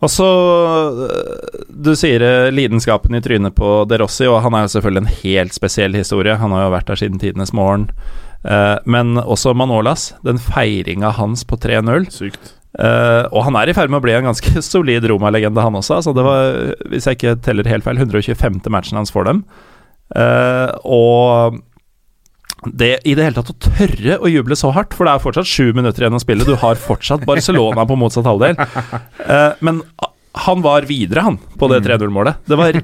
Speaker 2: Og så øh, Du sier øh, lidenskapen i trynet på De Rossi, og han er jo selvfølgelig en helt spesiell historie. Han har jo vært der siden tidenes morgen. Eh, men også Manolas, den feiringa hans på 3-0.
Speaker 3: Sykt.
Speaker 2: Eh, og han er i ferd med å bli en ganske solid Roma-legende, han også. Altså det var, hvis jeg ikke teller helt feil, 125. matchen hans for dem. Eh, og det i det hele tatt å tørre å juble så hardt, for det er fortsatt sju minutter igjen å spille. Du har fortsatt Barcelona på motsatt halvdel. Uh, men han var videre, han, på det 3-0-målet. Det var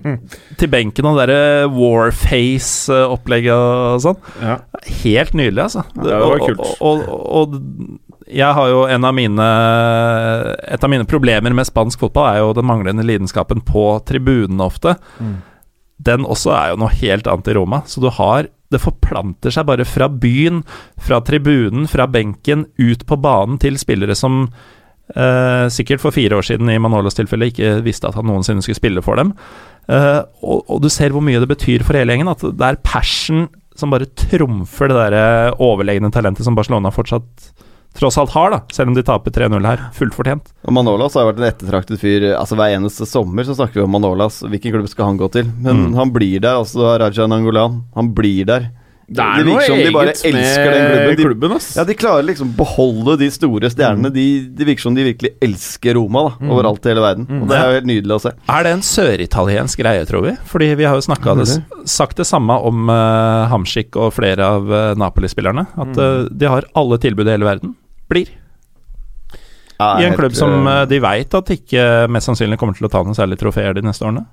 Speaker 2: til benken og det derre Warface-opplegget og sånn.
Speaker 3: Ja.
Speaker 2: Helt nydelig, altså.
Speaker 3: Ja, det var
Speaker 2: Og-
Speaker 3: kult.
Speaker 2: Og, og, og jeg har jo en av mine Et av mine problemer med spansk fotball er jo den manglende lidenskapen på tribunene ofte.
Speaker 3: Mm.
Speaker 2: Den også er jo noe helt annet i Roma. Så du har Det forplanter seg bare fra byen, fra tribunen, fra benken, ut på banen til spillere som eh, sikkert for fire år siden i Manolos tilfelle ikke visste at han noensinne skulle spille for dem. Eh, og, og du ser hvor mye det betyr for hele gjengen. At det er passion som bare trumfer det der overlegne talentet som Barcelona fortsatt tross alt har, da selv om de taper 3-0 her. Fullt fortjent.
Speaker 4: Og Manolas har vært en ettertraktet fyr. Altså Hver eneste sommer så snakker vi om Manolas. Hvilken klubb skal han gå til? Men
Speaker 2: Mm.
Speaker 4: han blir der. altså Raja Nangolan. Han blir der.
Speaker 3: Det er noe
Speaker 4: eget de bare
Speaker 3: eget
Speaker 4: elsker den
Speaker 3: med
Speaker 4: klubben. De,
Speaker 3: klubben, ass.
Speaker 4: ja, de klarer liksom beholde de store stjernene. De, det virker som de virkelig elsker Roma da overalt i hele verden. Og det er jo helt nydelig å se.
Speaker 2: Er det en søritaliensk greie, tror vi? Fordi vi har jo snakket det, sagt det samme om uh, Hamshik og flere av uh, Napoli-spillerne. At uh, de har alle tilbud i hele verden. Blir.
Speaker 4: Ja,
Speaker 2: I en klubb som
Speaker 4: eh,
Speaker 2: eh, de veit at ikke mest sannsynlig kommer til å ta noen særlig trofeer de neste årene.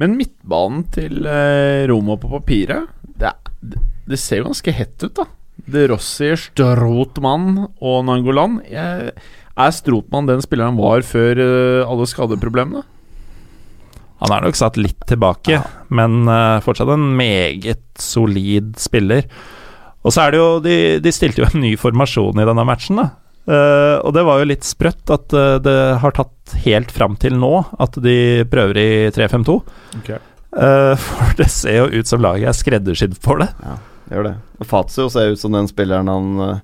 Speaker 3: Men midtbanen til Romo Roma på papiret det, er- det, ser jo ganske hett ut, da. De Rossi, Strotmann og Nangolan. Er Strotmann den spilleren han var før eh, alle skadeproblemene?
Speaker 2: Han er nok satt litt tilbake, men eh, fortsatt en meget solid spiller. Og så er det jo De, de stilte jo en ny formasjon i denne matchen, da. Uh, og det var jo litt sprøtt at uh, det har tatt helt fram til nå at de prøver i 3-5-2.
Speaker 3: Okay.
Speaker 2: Uh, for det ser jo ut som laget er skreddersydd for det.
Speaker 4: Ja, Det gjør det. Fazio ser ut som den spilleren han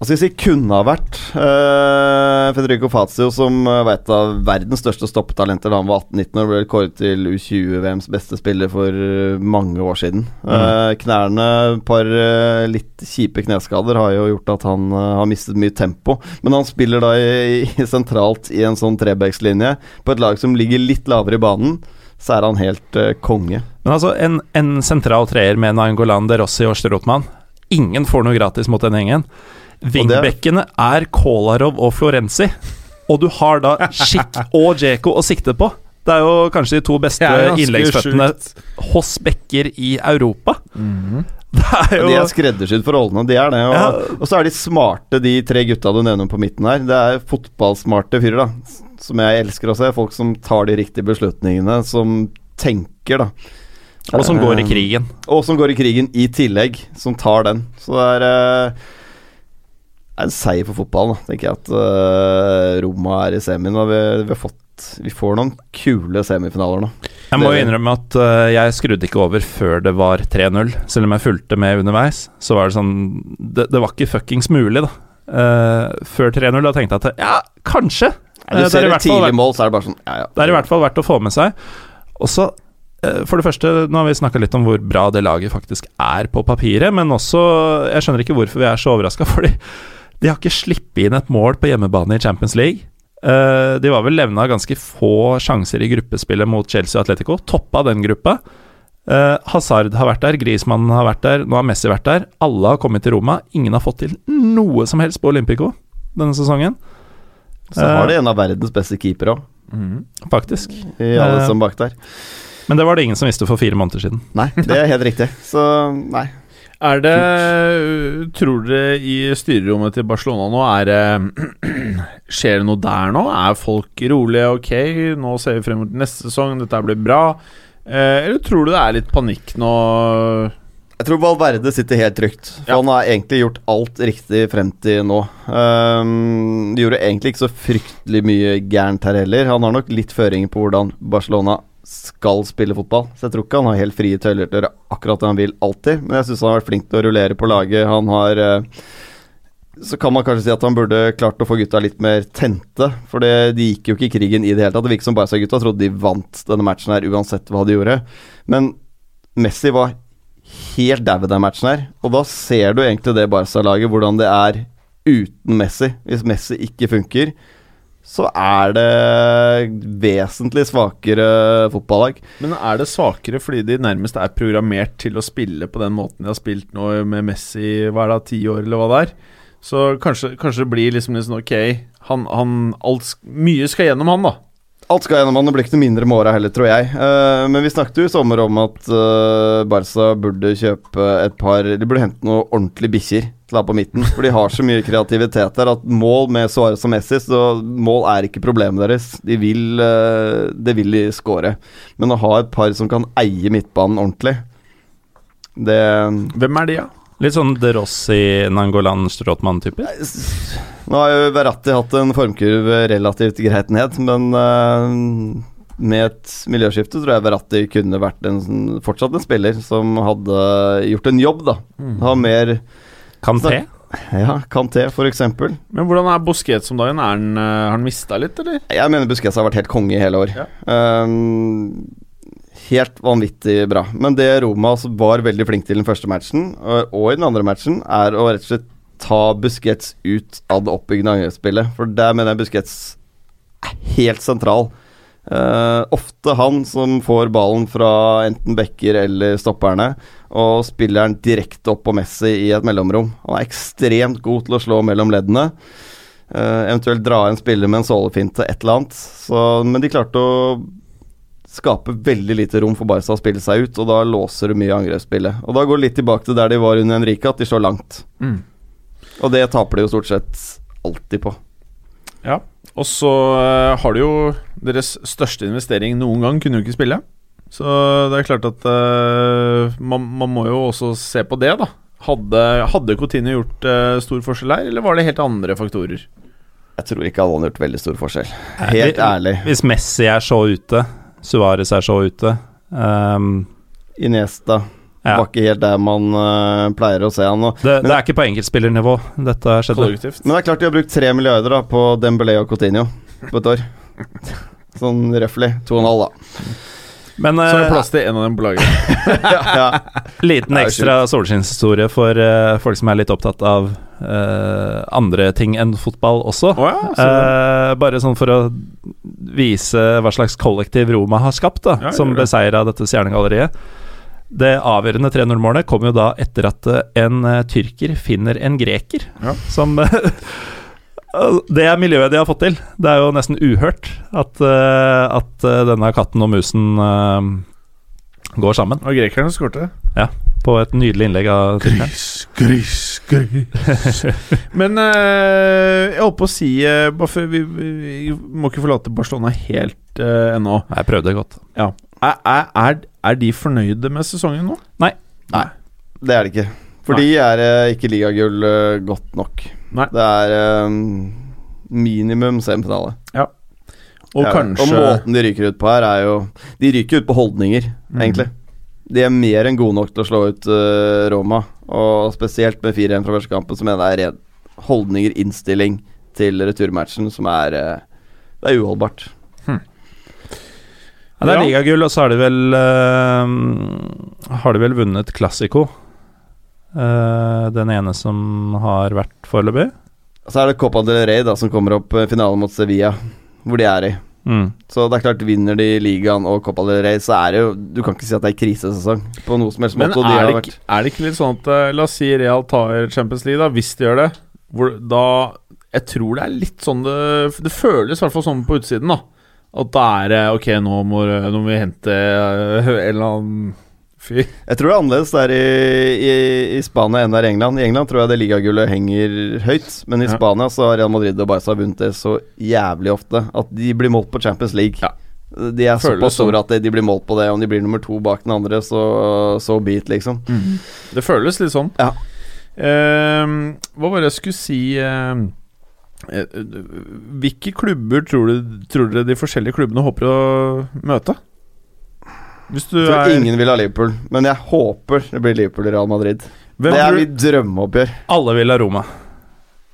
Speaker 4: eh, skal jeg si kunne ha vært. Eh, Federico Fazio, som uh, var et av verdens største stoppetalenter da han var 18-19 og ble kåret til U20-VMs beste spiller for eh, mange år siden. Eh, knærne, et par eh, litt kjipe kneskader, har jo gjort at han eh, har mistet mye tempo. Men han spiller da i, i sentralt i en sånn trebekslinje på et lag som ligger litt lavere i banen. Så er han helt eh, konge.
Speaker 2: Men altså, en, en sentral treer med Nangolan, De Rossi og Strotmann Ingen får noe gratis mot den gjengen. Wingbackene er Kolarov og Florenzi. Og du har da Schick og Djeko å sikte på. Det er jo kanskje de to beste innleggsføttene hos bekker i Europa. Det er jo
Speaker 4: De er skreddersydd for rollene, de er det. Og,
Speaker 2: Ja.
Speaker 4: og så er de smarte, de tre gutta du nevner på midten her. Det er fotballsmarte fyrer, da. Som jeg elsker å se. Folk som tar de riktige beslutningene, som tenker, da.
Speaker 2: Og som går i
Speaker 4: Eh,
Speaker 2: krigen.
Speaker 4: Og som går i krigen i tillegg, som tar den. Så det er eh, er en seier for fotballen, tenker jeg at uh, Roma er i semien. Og vi, vi, har fått, vi får noen kule semifinaler nå.
Speaker 2: Jeg må jo innrømme at uh, jeg skrudde ikke over før det var 3-0. Selv om jeg fulgte med underveis, så var det sånn Det, det var ikke fuckings mulig, da. Uh, før 3-0, da tenkte jeg at ja, kanskje.
Speaker 4: Du
Speaker 2: Eh, det er
Speaker 4: ser
Speaker 2: i
Speaker 4: et tidlig mål, så er det bare sånn ja, ja.
Speaker 2: Det er i hvert fall verdt å få med seg. Og så, eh, for det første, nå har vi snakka litt om hvor bra det laget faktisk er på papiret, men også Jeg skjønner ikke hvorfor vi er så overraska, fordi de har ikke sluppet inn et mål på hjemmebane i Champions League. Eh, de var vel levna ganske få sjanser i gruppespillet mot Chelsea og Atletico. Toppa den gruppa. Eh, Hazard har vært der, Griezmann har vært der, nå har Messi vært der. Alle har kommet til Roma. Ingen har fått til noe som helst på Olympico denne sesongen,
Speaker 4: Så har de en av verdens beste keepere òg,
Speaker 2: faktisk.
Speaker 4: i alle
Speaker 2: Eh.
Speaker 4: som bak der.
Speaker 2: Men det var det ingen som visste for fire måneder siden.
Speaker 4: Nei, det er helt riktig. Så nei.
Speaker 3: Er det Tror dere i styrerommet til Barcelona nå er det Skjer det noe der nå? Er folk rolige? Ok, nå ser vi frem mot neste sesong, dette blir bra. Eh, eller tror du det er litt panikk nå?
Speaker 4: Jeg tror Valverde sitter helt trygt. For
Speaker 3: Ja.
Speaker 4: Han har egentlig gjort alt riktig frem til nå. Um, de gjorde egentlig ikke så fryktelig mye gærent her heller. Han har nok litt føringer på hvordan Barcelona skal spille fotball. Så jeg tror ikke han har helt frie tøyler til å gjøre akkurat det han vil alltid. Men jeg syns han har vært flink til å rullere på laget. Han har eh, Så kan man kanskje si at han burde klart å få gutta litt mer tente. For det, de gikk jo ikke i krigen i det hele tatt. Det virket som Barca-gutta trodde de vant denne matchen her uansett hva de gjorde. Men Messi var helt dau den matchen her. Og da ser du egentlig det Barca-laget, hvordan det er uten Messi. Hvis Messi ikke funker, så er det vesentlig svakere fotballag.
Speaker 3: Men er det svakere fordi de nærmest er programmert til å spille på den måten de har spilt nå med Messi hva er det, ti år, eller hva det er? Så kanskje, kanskje det blir liksom sånn ok, han, han alt, Mye skal gjennom han, da.
Speaker 4: Alt skal gjennom han, det blir ikke noe mindre med åra heller, tror jeg. Uh, men vi snakket jo i sommer om at uh, Barca burde kjøpe et par De burde hente noen ordentlige bikkjer til å ha på midten. For de har så mye kreativitet der at mål med Suárez og Messi, så mål er ikke problemet deres. De vil uh, Det vil de score. Men å ha et par som kan eie midtbanen ordentlig, det
Speaker 3: Hvem er de, da?
Speaker 2: Litt sånn De Rossi, Nangolan, Strotmann-typer.
Speaker 4: Nå har jo Verratti hatt en formkurve relativt greit ned, men uh, med et miljøskifte tror jeg Verratti kunne vært en, sånn- fortsatt en spiller som hadde gjort en jobb, da. Ha mer
Speaker 2: Kanté?
Speaker 4: Ja, Kanté, for eksempel.
Speaker 3: Men hvordan er Busquets om dagen? Er han, eh, har han mista litt, eller?
Speaker 4: Jeg mener Busquets har vært helt konge i hele år.
Speaker 3: Ja.
Speaker 4: Um, helt vanvittig bra. Men det Roma altså var veldig flink til den første matchen, og, og i den andre matchen, er å rett og slett ta Busquets ut av det oppbyggende angrepsspillet. For der mener jeg Busquets er helt sentral. Uh, ofte han som får ballen fra enten backer eller stopperne, og spiller den direkte opp på Messi i et mellomrom. Han er ekstremt god til å slå mellom leddene. Uh, eventuelt dra en spiller med en sålefinte, et eller annet. Så, men de klarte å skape veldig lite rom for Barca å spille seg ut, og da låser du mye av angrepsspillet. Og da går det litt tilbake til der de var under Henrique, at de slår langt.
Speaker 3: Mm.
Speaker 4: Og det taper de jo stort sett alltid på.
Speaker 3: Ja. Og så eh, har de jo deres største investering noen gang, kunne jo ikke spille. Så det er klart at uh, man, man må jo også se på det, da. Hadde, hadde Coutinho gjort uh, stor forskjell her, eller var det helt andre faktorer?
Speaker 4: Jeg tror ikke hadde han gjort veldig stor forskjell. Helt ærlig.
Speaker 2: Hvis Messi er så ute, Suárez er så ute um,
Speaker 4: Iniesta
Speaker 2: ja.
Speaker 4: var ikke helt der man uh, pleier å se han. Og,
Speaker 2: det, det er ikke på enkeltspillernivå dette skjedde.
Speaker 3: Kollektivt.
Speaker 4: men det er klart de har brukt tre milliarder da på Dembélé og Coutinho på et år. Sånn røftlig. To og en halv, da.
Speaker 2: Men
Speaker 3: Så er det
Speaker 2: eh,
Speaker 3: plass til en av dem på laget.
Speaker 4: ja, ja.
Speaker 2: liten
Speaker 4: Det
Speaker 2: ekstra solskinnshistorie for uh, folk som er litt opptatt av Uh, andre ting enn fotball også.
Speaker 3: Oh ja, så
Speaker 2: Eh, bare sånn for å vise hva slags kollektiv Roma har skapt, da,
Speaker 3: Ja,
Speaker 2: som
Speaker 3: det.
Speaker 2: beseira dette stjernegalleriet. Det avgjørende 3-0-målet kom jo da etter at eh, en eh, tyrker finner en greker,
Speaker 3: Ja.
Speaker 2: som Det er miljøet de har fått til. Det er jo nesten uhørt at, eh, at denne katten og musen går sammen
Speaker 3: Og grekerne skårte.
Speaker 2: på et nydelig innlegg av tyrkeren.
Speaker 3: gris, gris. Men eh, jeg holdt på å si eh, vi, vi, må ikke forlate Barcelona helt eh, ennå.
Speaker 2: Jeg prøvde godt.
Speaker 3: Er, er, er, er de fornøyde med sesongen nå? Nei.
Speaker 4: Nei, Det er det ikke. For de er eh, ikke ligagull eh, godt nok.
Speaker 3: Nei.
Speaker 4: Det er eh, minimum semifinale.
Speaker 3: Og
Speaker 4: Ja,
Speaker 3: kanskje
Speaker 4: Og måten de ryker ut på her, er jo De ryker ut på holdninger,
Speaker 3: Mm.
Speaker 4: egentlig. De er mer enn gode nok til å slå ut eh, Roma. Og spesielt med 4-1 fra første kampen, så mener jeg det er red holdninger, innstilling til returmatchen, som er eh, Det er uholdbart.
Speaker 2: Ja, det er
Speaker 3: Ja.
Speaker 2: ligagull, og så har de vel uh, Har de vel vunnet Classico. Uh, den ene som har vært foreløpig.
Speaker 4: Så er det Copa del Rey da som kommer opp, eh, finalen mot Sevilla, hvor de er i.
Speaker 2: Mm.
Speaker 4: Så det er klart, vinner de ligaen og Copa del Rey, så er det jo Du kan ikke si at det er krisesesong på noe som helst måte. Men de
Speaker 3: er
Speaker 4: har
Speaker 3: det,
Speaker 4: vært-
Speaker 3: ikke, er det ikke litt sånn at eh, La oss si Real tar Champions League, da, hvis de gjør det. Hvor, da Jeg tror det er litt sånn det Det føles i hvert fall sånn på utsiden, da. At da er det Ok, nå må, nå må vi hente eh, en eller annen fyr.
Speaker 4: Jeg tror det er annerledes der i, i, i Spania enn der i England. I England tror jeg det ligagullet henger høyt, men i
Speaker 3: Ja.
Speaker 4: Spania så har Real Madrid og Barca vunnet det så jævlig ofte at de blir målt på Champions League.
Speaker 3: Ja.
Speaker 4: De er såpass store
Speaker 3: sånn.
Speaker 4: at de- blir målt på det. Om de blir nummer to bak den andre, så så beat, liksom. liksom.
Speaker 3: Det føles litt sånn.
Speaker 4: Ja.
Speaker 3: Uh, hva var det jeg skulle si eh, Hvilke klubber tror, du, tror dere de forskjellige klubbene håper å møte? Hvis du
Speaker 4: Jeg tror
Speaker 3: er
Speaker 4: ingen vil ha Liverpool, men jeg håper det blir Liverpool i Real Madrid.
Speaker 3: hvem
Speaker 4: det er mitt drømmeoppgjør.
Speaker 2: Alle vil ha Roma.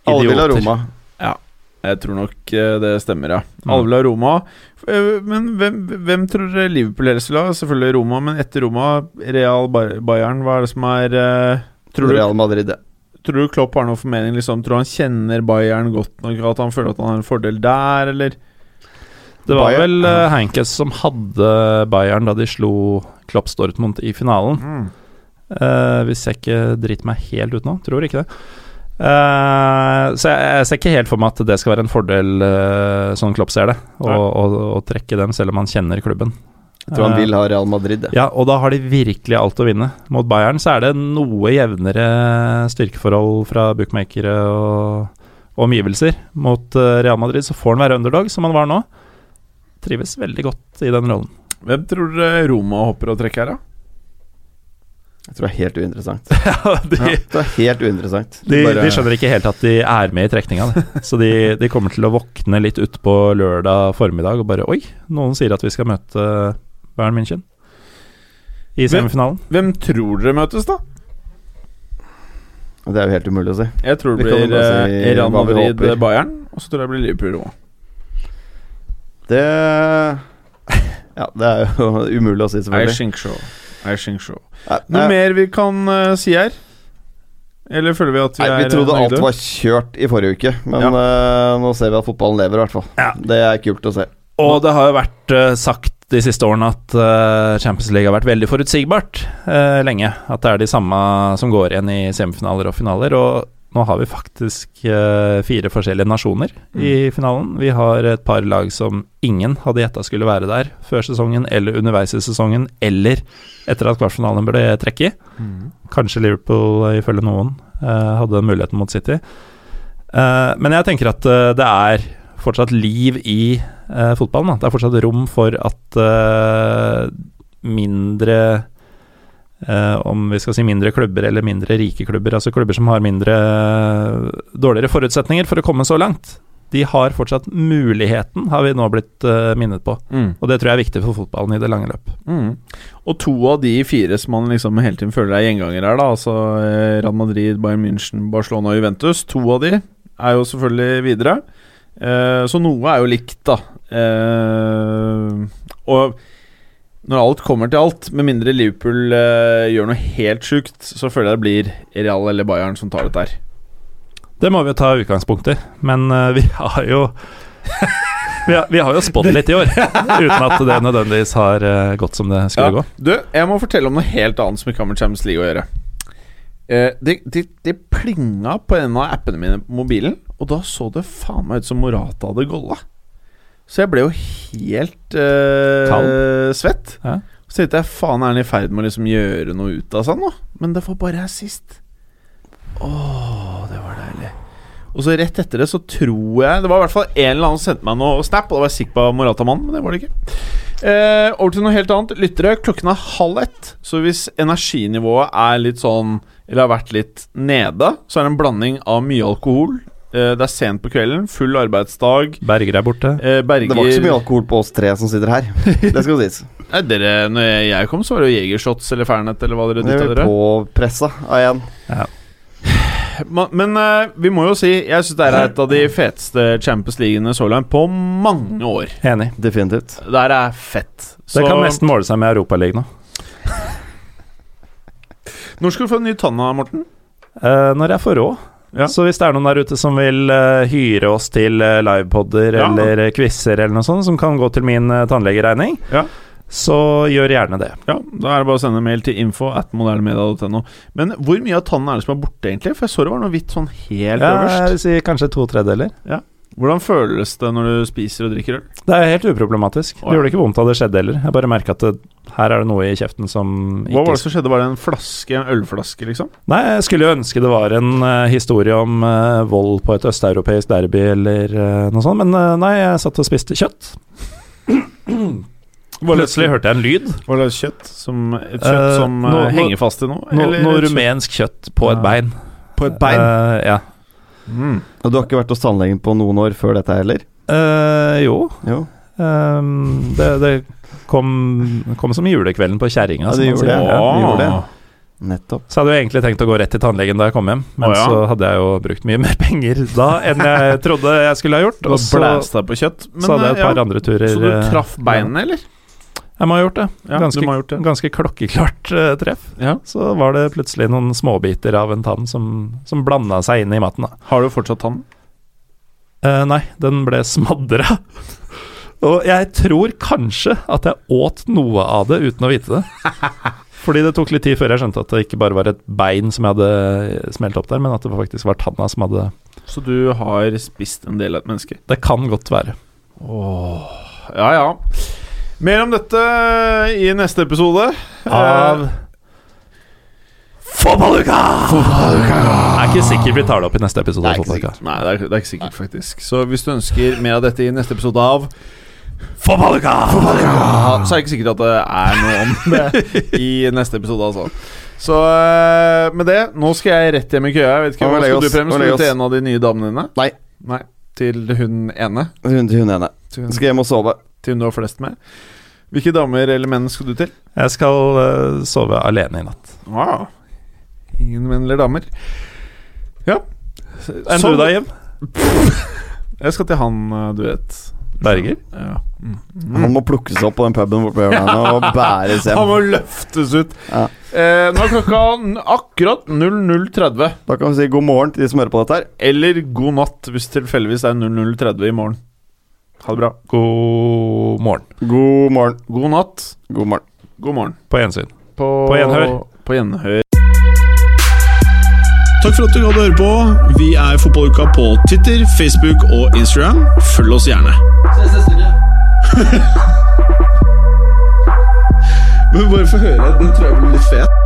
Speaker 4: Alle vil ha Roma.
Speaker 3: Ja, Jeg tror nok eh, det stemmer, ja.
Speaker 2: Mm.
Speaker 3: Alle vil ha Roma. Eh, Men hvem, hvem tror dere Liverpool helst vil ha? Selvfølgelig Roma, men etter Roma, Real Bayern, hva er det som er eh, Tror du
Speaker 4: Real Madrid, ja.
Speaker 3: Tror du Klopp har noen formening? Liksom, tror du han kjenner Bayern godt nok? At han føler at han har en fordel der, eller?
Speaker 2: Det var
Speaker 4: Bayern-
Speaker 2: vel uh, Hankes som hadde Bayern da de slo Klopp Stortmund i finalen.
Speaker 3: Mm.
Speaker 2: Uh, hvis jeg ikke driter meg helt ut nå. Tror ikke det. Uh, så jeg, jeg ser ikke helt for meg at det skal være en fordel, uh, sånn Klopp ser det, å trekke dem, selv om han kjenner klubben.
Speaker 4: Jeg tror han
Speaker 2: Eh,
Speaker 4: vil ha Real Madrid, ja.
Speaker 2: Ja, og da har de virkelig alt å vinne. Mot Bayern så er det noe jevnere styrkeforhold fra bookmakere og, og omgivelser. Mot eh, Real Madrid så får han være underdog, som han var nå. Trives veldig godt i den rollen.
Speaker 3: Hvem tror dere Roma hopper og trekker her, da?
Speaker 4: Jeg tror det er helt uinteressant.
Speaker 2: de,
Speaker 4: Det er helt uinteressant.
Speaker 2: de,
Speaker 3: Bare-
Speaker 2: de skjønner ikke helt at de er med i trekninga. Så de, de kommer til å våkne litt utpå lørdag formiddag og bare Oi, noen sier at vi skal møte Bayern München i semifinalen.
Speaker 3: Hvem tror dere møtes, da?
Speaker 4: Det er jo helt umulig å si.
Speaker 3: Jeg tror det
Speaker 4: Vi
Speaker 3: blir eh,
Speaker 4: si
Speaker 3: Real Madrid-Bayern, og så tror jeg det blir Liverpool Roma.
Speaker 4: Det Ja, det er jo umulig å si,
Speaker 3: I
Speaker 4: selvfølgelig.
Speaker 3: think so. I think so. Noe
Speaker 4: nei,
Speaker 3: mer vi kan uh, si her? Eller føler vi at vi
Speaker 4: Nei,
Speaker 3: er
Speaker 4: vi trodde
Speaker 3: eh,
Speaker 4: alt var kjørt i forrige uke, men
Speaker 3: Ja.
Speaker 4: uh, nå ser vi at fotballen lever, i hvert fall.
Speaker 2: Ja.
Speaker 4: Det er kult å se.
Speaker 2: Og det har jo vært uh, sagt de siste årene at eh, Champions League har vært veldig forutsigbart eh, lenge. At det er de samme som går igjen i semifinaler og finaler. Og nå har vi faktisk eh, fire forskjellige nasjoner i finalen. Vi har et par lag som ingen hadde gjetta skulle være der før sesongen eller underveis i sesongen, eller etter at kvartfinalen ble trekke i.
Speaker 3: Mm.
Speaker 2: Kanskje Liverpool, eh, ifølge noen, eh, hadde muligheten mot City. Eh, men jeg tenker at det er fortsatt liv i eh, fotballen. Da. Det er fortsatt rom for at eh, mindre eh, Om vi skal si mindre klubber eller mindre rike klubber, altså klubber som har mindre dårligere forutsetninger for å komme så langt, de har fortsatt muligheten, har vi nå blitt uh, minnet på.
Speaker 3: Mm.
Speaker 2: Og det tror jeg er viktig for fotballen i det lange løp.
Speaker 3: Mm. Og to av de fire som man liksom hele tiden føler er gjengangere her, da, altså eh, Real Madrid, Bayern München, Barcelona og Juventus, to av de er jo selvfølgelig videre. Eh, så noe er jo likt, da. Eh, og når alt kommer til alt, med mindre Liverpool eh, gjør noe helt sjukt, så føler jeg det blir Real eller Bayern som tar dette her.
Speaker 2: Det må vi jo ta utgangspunkt i, men vi har jo vi har, vi har jo spådd litt i år, uten at det nødvendigvis har gått som det skulle gå.
Speaker 3: Du, jeg må fortelle om noe helt annet som ikke har med Champions League å gjøre. Det, de, de plinga på en av appene mine på mobilen, og da så det faen meg ut som Morata hadde golla. Så jeg ble jo helt eh, svett.
Speaker 2: Ja.
Speaker 3: Så tenkte jeg faen, er han i ferd med å liksom gjøre noe ut av seg nå? Men det var bare assist. Åh, det var deilig. Og så rett etter det så tror jeg Det var i hvert fall en eller annen som sendte meg noe snap, og da var jeg sikker på Morata-mannen, men det var det ikke. Eh, over til noe helt annet. Lyttere, klokken er halv ett. Så hvis energinivået er litt sånn Eller har vært litt nede, så er det en blanding av mye alkohol. Eh, det er sent på kvelden, full arbeidsdag.
Speaker 2: Berger er borte.
Speaker 3: Eh, Berger
Speaker 4: Det var ikke så mye alkohol på oss tre som sitter her. Det skal sies.
Speaker 3: Nei, dere, når jeg kom, så var det jo Jegershots eller Fernet eller hva dere
Speaker 4: Det
Speaker 3: dytta
Speaker 4: er
Speaker 3: dere.
Speaker 4: påpressa av en.
Speaker 3: Ja. Men eh, vi må jo si Jeg syns det er et av de feteste Champions Leaguene så langt på mange år.
Speaker 2: Enig.
Speaker 4: Definitivt.
Speaker 3: Det her er fett.
Speaker 2: Det kan nesten måle seg med Europaligaen nå.
Speaker 3: Når skal du få en ny tanna, Morten?
Speaker 2: Eh, når jeg får råd.
Speaker 3: Ja.
Speaker 2: Så hvis det er noen der ute som vil uh, hyre oss til uh, livepodder
Speaker 3: Ja.
Speaker 2: eller uh, quizer eller noe sånt, som kan gå til min uh, tannlegeregning,
Speaker 3: Ja.
Speaker 2: så gjør gjerne det.
Speaker 3: Ja, Da er det bare å sende mail til info at modernemedia.no. Men hvor mye av tannen er det som er borte, egentlig? For jeg så det var noe hvitt sånn helt
Speaker 2: Ja, jeg vil si kanskje to tredjedeler.
Speaker 3: Hvordan føles det når du spiser og drikker øl?
Speaker 2: Det er helt uproblematisk. Det gjorde ikke vondt da det skjedde heller. Jeg bare merka at det, her er det noe i kjeften som ikke
Speaker 3: Hva var det som skjedde? Var det en flaske, en ølflaske, liksom?
Speaker 2: Nei, jeg skulle jo ønske det var en uh, historie om uh, vold på et østeuropeisk derby eller uh, noe sånt, men nei, jeg satt og spiste kjøtt. Plutselig hørte jeg en lyd.
Speaker 3: Var det kjøtt som, et kjøtt som
Speaker 2: nå-
Speaker 3: eh, henger fast i noe?
Speaker 2: Noe,
Speaker 3: eller
Speaker 2: noe rumensk kjøtt på et bein.
Speaker 3: På et bein?
Speaker 2: Ja.
Speaker 3: Mm.
Speaker 4: Og du har ikke vært hos tannlegen på noen år før dette heller?
Speaker 2: Uh, jo.
Speaker 4: Jo.
Speaker 2: Um, det det kom, kom som julekvelden på kjerringa.
Speaker 4: Ja, det gjorde det. Ja, de gjorde det. Nettopp.
Speaker 2: Så hadde jeg egentlig tenkt å gå rett til tannlegen da jeg kom hjem, men
Speaker 3: oh, ja.
Speaker 2: så hadde jeg jo brukt mye mer penger da enn jeg trodde jeg skulle ha gjort. Og så,
Speaker 3: på kjøtt.
Speaker 2: så hadde jeg et par
Speaker 3: ja.
Speaker 2: andre turer.
Speaker 3: Så du
Speaker 2: eh,
Speaker 3: traff beinene, eller?
Speaker 2: Jeg må ha gjort det.
Speaker 3: Ja,
Speaker 2: ganske,
Speaker 3: gjort det.
Speaker 2: ganske klokkeklart uh, treff.
Speaker 3: Ja.
Speaker 2: Så var det plutselig noen småbiter av en tann som, som blanda seg inn i maten. Da.
Speaker 3: Har du fortsatt tann?
Speaker 2: Uh, nei, den ble smadra. Og jeg tror kanskje at jeg åt noe av det uten å vite det. Fordi det tok litt tid før jeg skjønte at det ikke bare var et bein som jeg hadde smelt opp der, men at det faktisk var tanna som hadde
Speaker 3: Så du har spist en del av et menneske?
Speaker 2: Det kan godt være.
Speaker 3: Åh, ja ja. Mer om dette i neste episode.
Speaker 2: Av Fotballuka! Jeg er ikke sikker vi tar det opp i neste episode.
Speaker 4: Det
Speaker 2: er
Speaker 4: ikke.
Speaker 3: Eh, Nei, det er, det er ikke sikkert, faktisk. Så hvis du ønsker mer av dette i neste episode av
Speaker 2: Fotballuka!
Speaker 3: Så er det ikke sikkert at det er noe om det i neste episode, altså. Så eh, med det, nå skal jeg rett hjem i køa. Jeg vet ikke, Hva skal du,
Speaker 4: nå
Speaker 3: Skal du til en av de nye damene dine?
Speaker 4: Nei.
Speaker 3: Nei. Til hun ene?
Speaker 4: Hun til hun ene.
Speaker 3: Til hun,
Speaker 4: Skal hjem og sove.
Speaker 3: Til hun du har flest med? Hvilke damer eller menn skal du til?
Speaker 2: Jeg skal uh, sove alene i natt.
Speaker 3: Wow. Ingen menn eller damer. Ja.
Speaker 2: Enn
Speaker 3: Sånn-
Speaker 2: du da, Jim?
Speaker 3: Jeg skal til han, eh, du vet.
Speaker 2: Berger?
Speaker 3: Ja. Mm.
Speaker 4: Han må plukkes opp på den puben borte og bæres
Speaker 3: Han må løftes ut.
Speaker 4: Ja.
Speaker 3: Eh, nå er klokka akkurat 00.30.
Speaker 4: Da kan vi si god morgen til de som hører på dette her.
Speaker 3: Eller god natt, hvis tilfeldigvis det er 00.30 i morgen. Ha det bra.
Speaker 2: God morgen.
Speaker 4: God morgen.
Speaker 3: God natt.
Speaker 4: God morgen.
Speaker 3: God morgen.
Speaker 2: På gjensyn.
Speaker 3: På,
Speaker 2: På gjenhør.
Speaker 3: På gjenhør.
Speaker 1: Takk for at du gadd å høre på. Vi er Fotballuka på Twitter, Facebook og Instagram. Følg oss gjerne. Men bare få høre. Den tror jeg blir litt fet.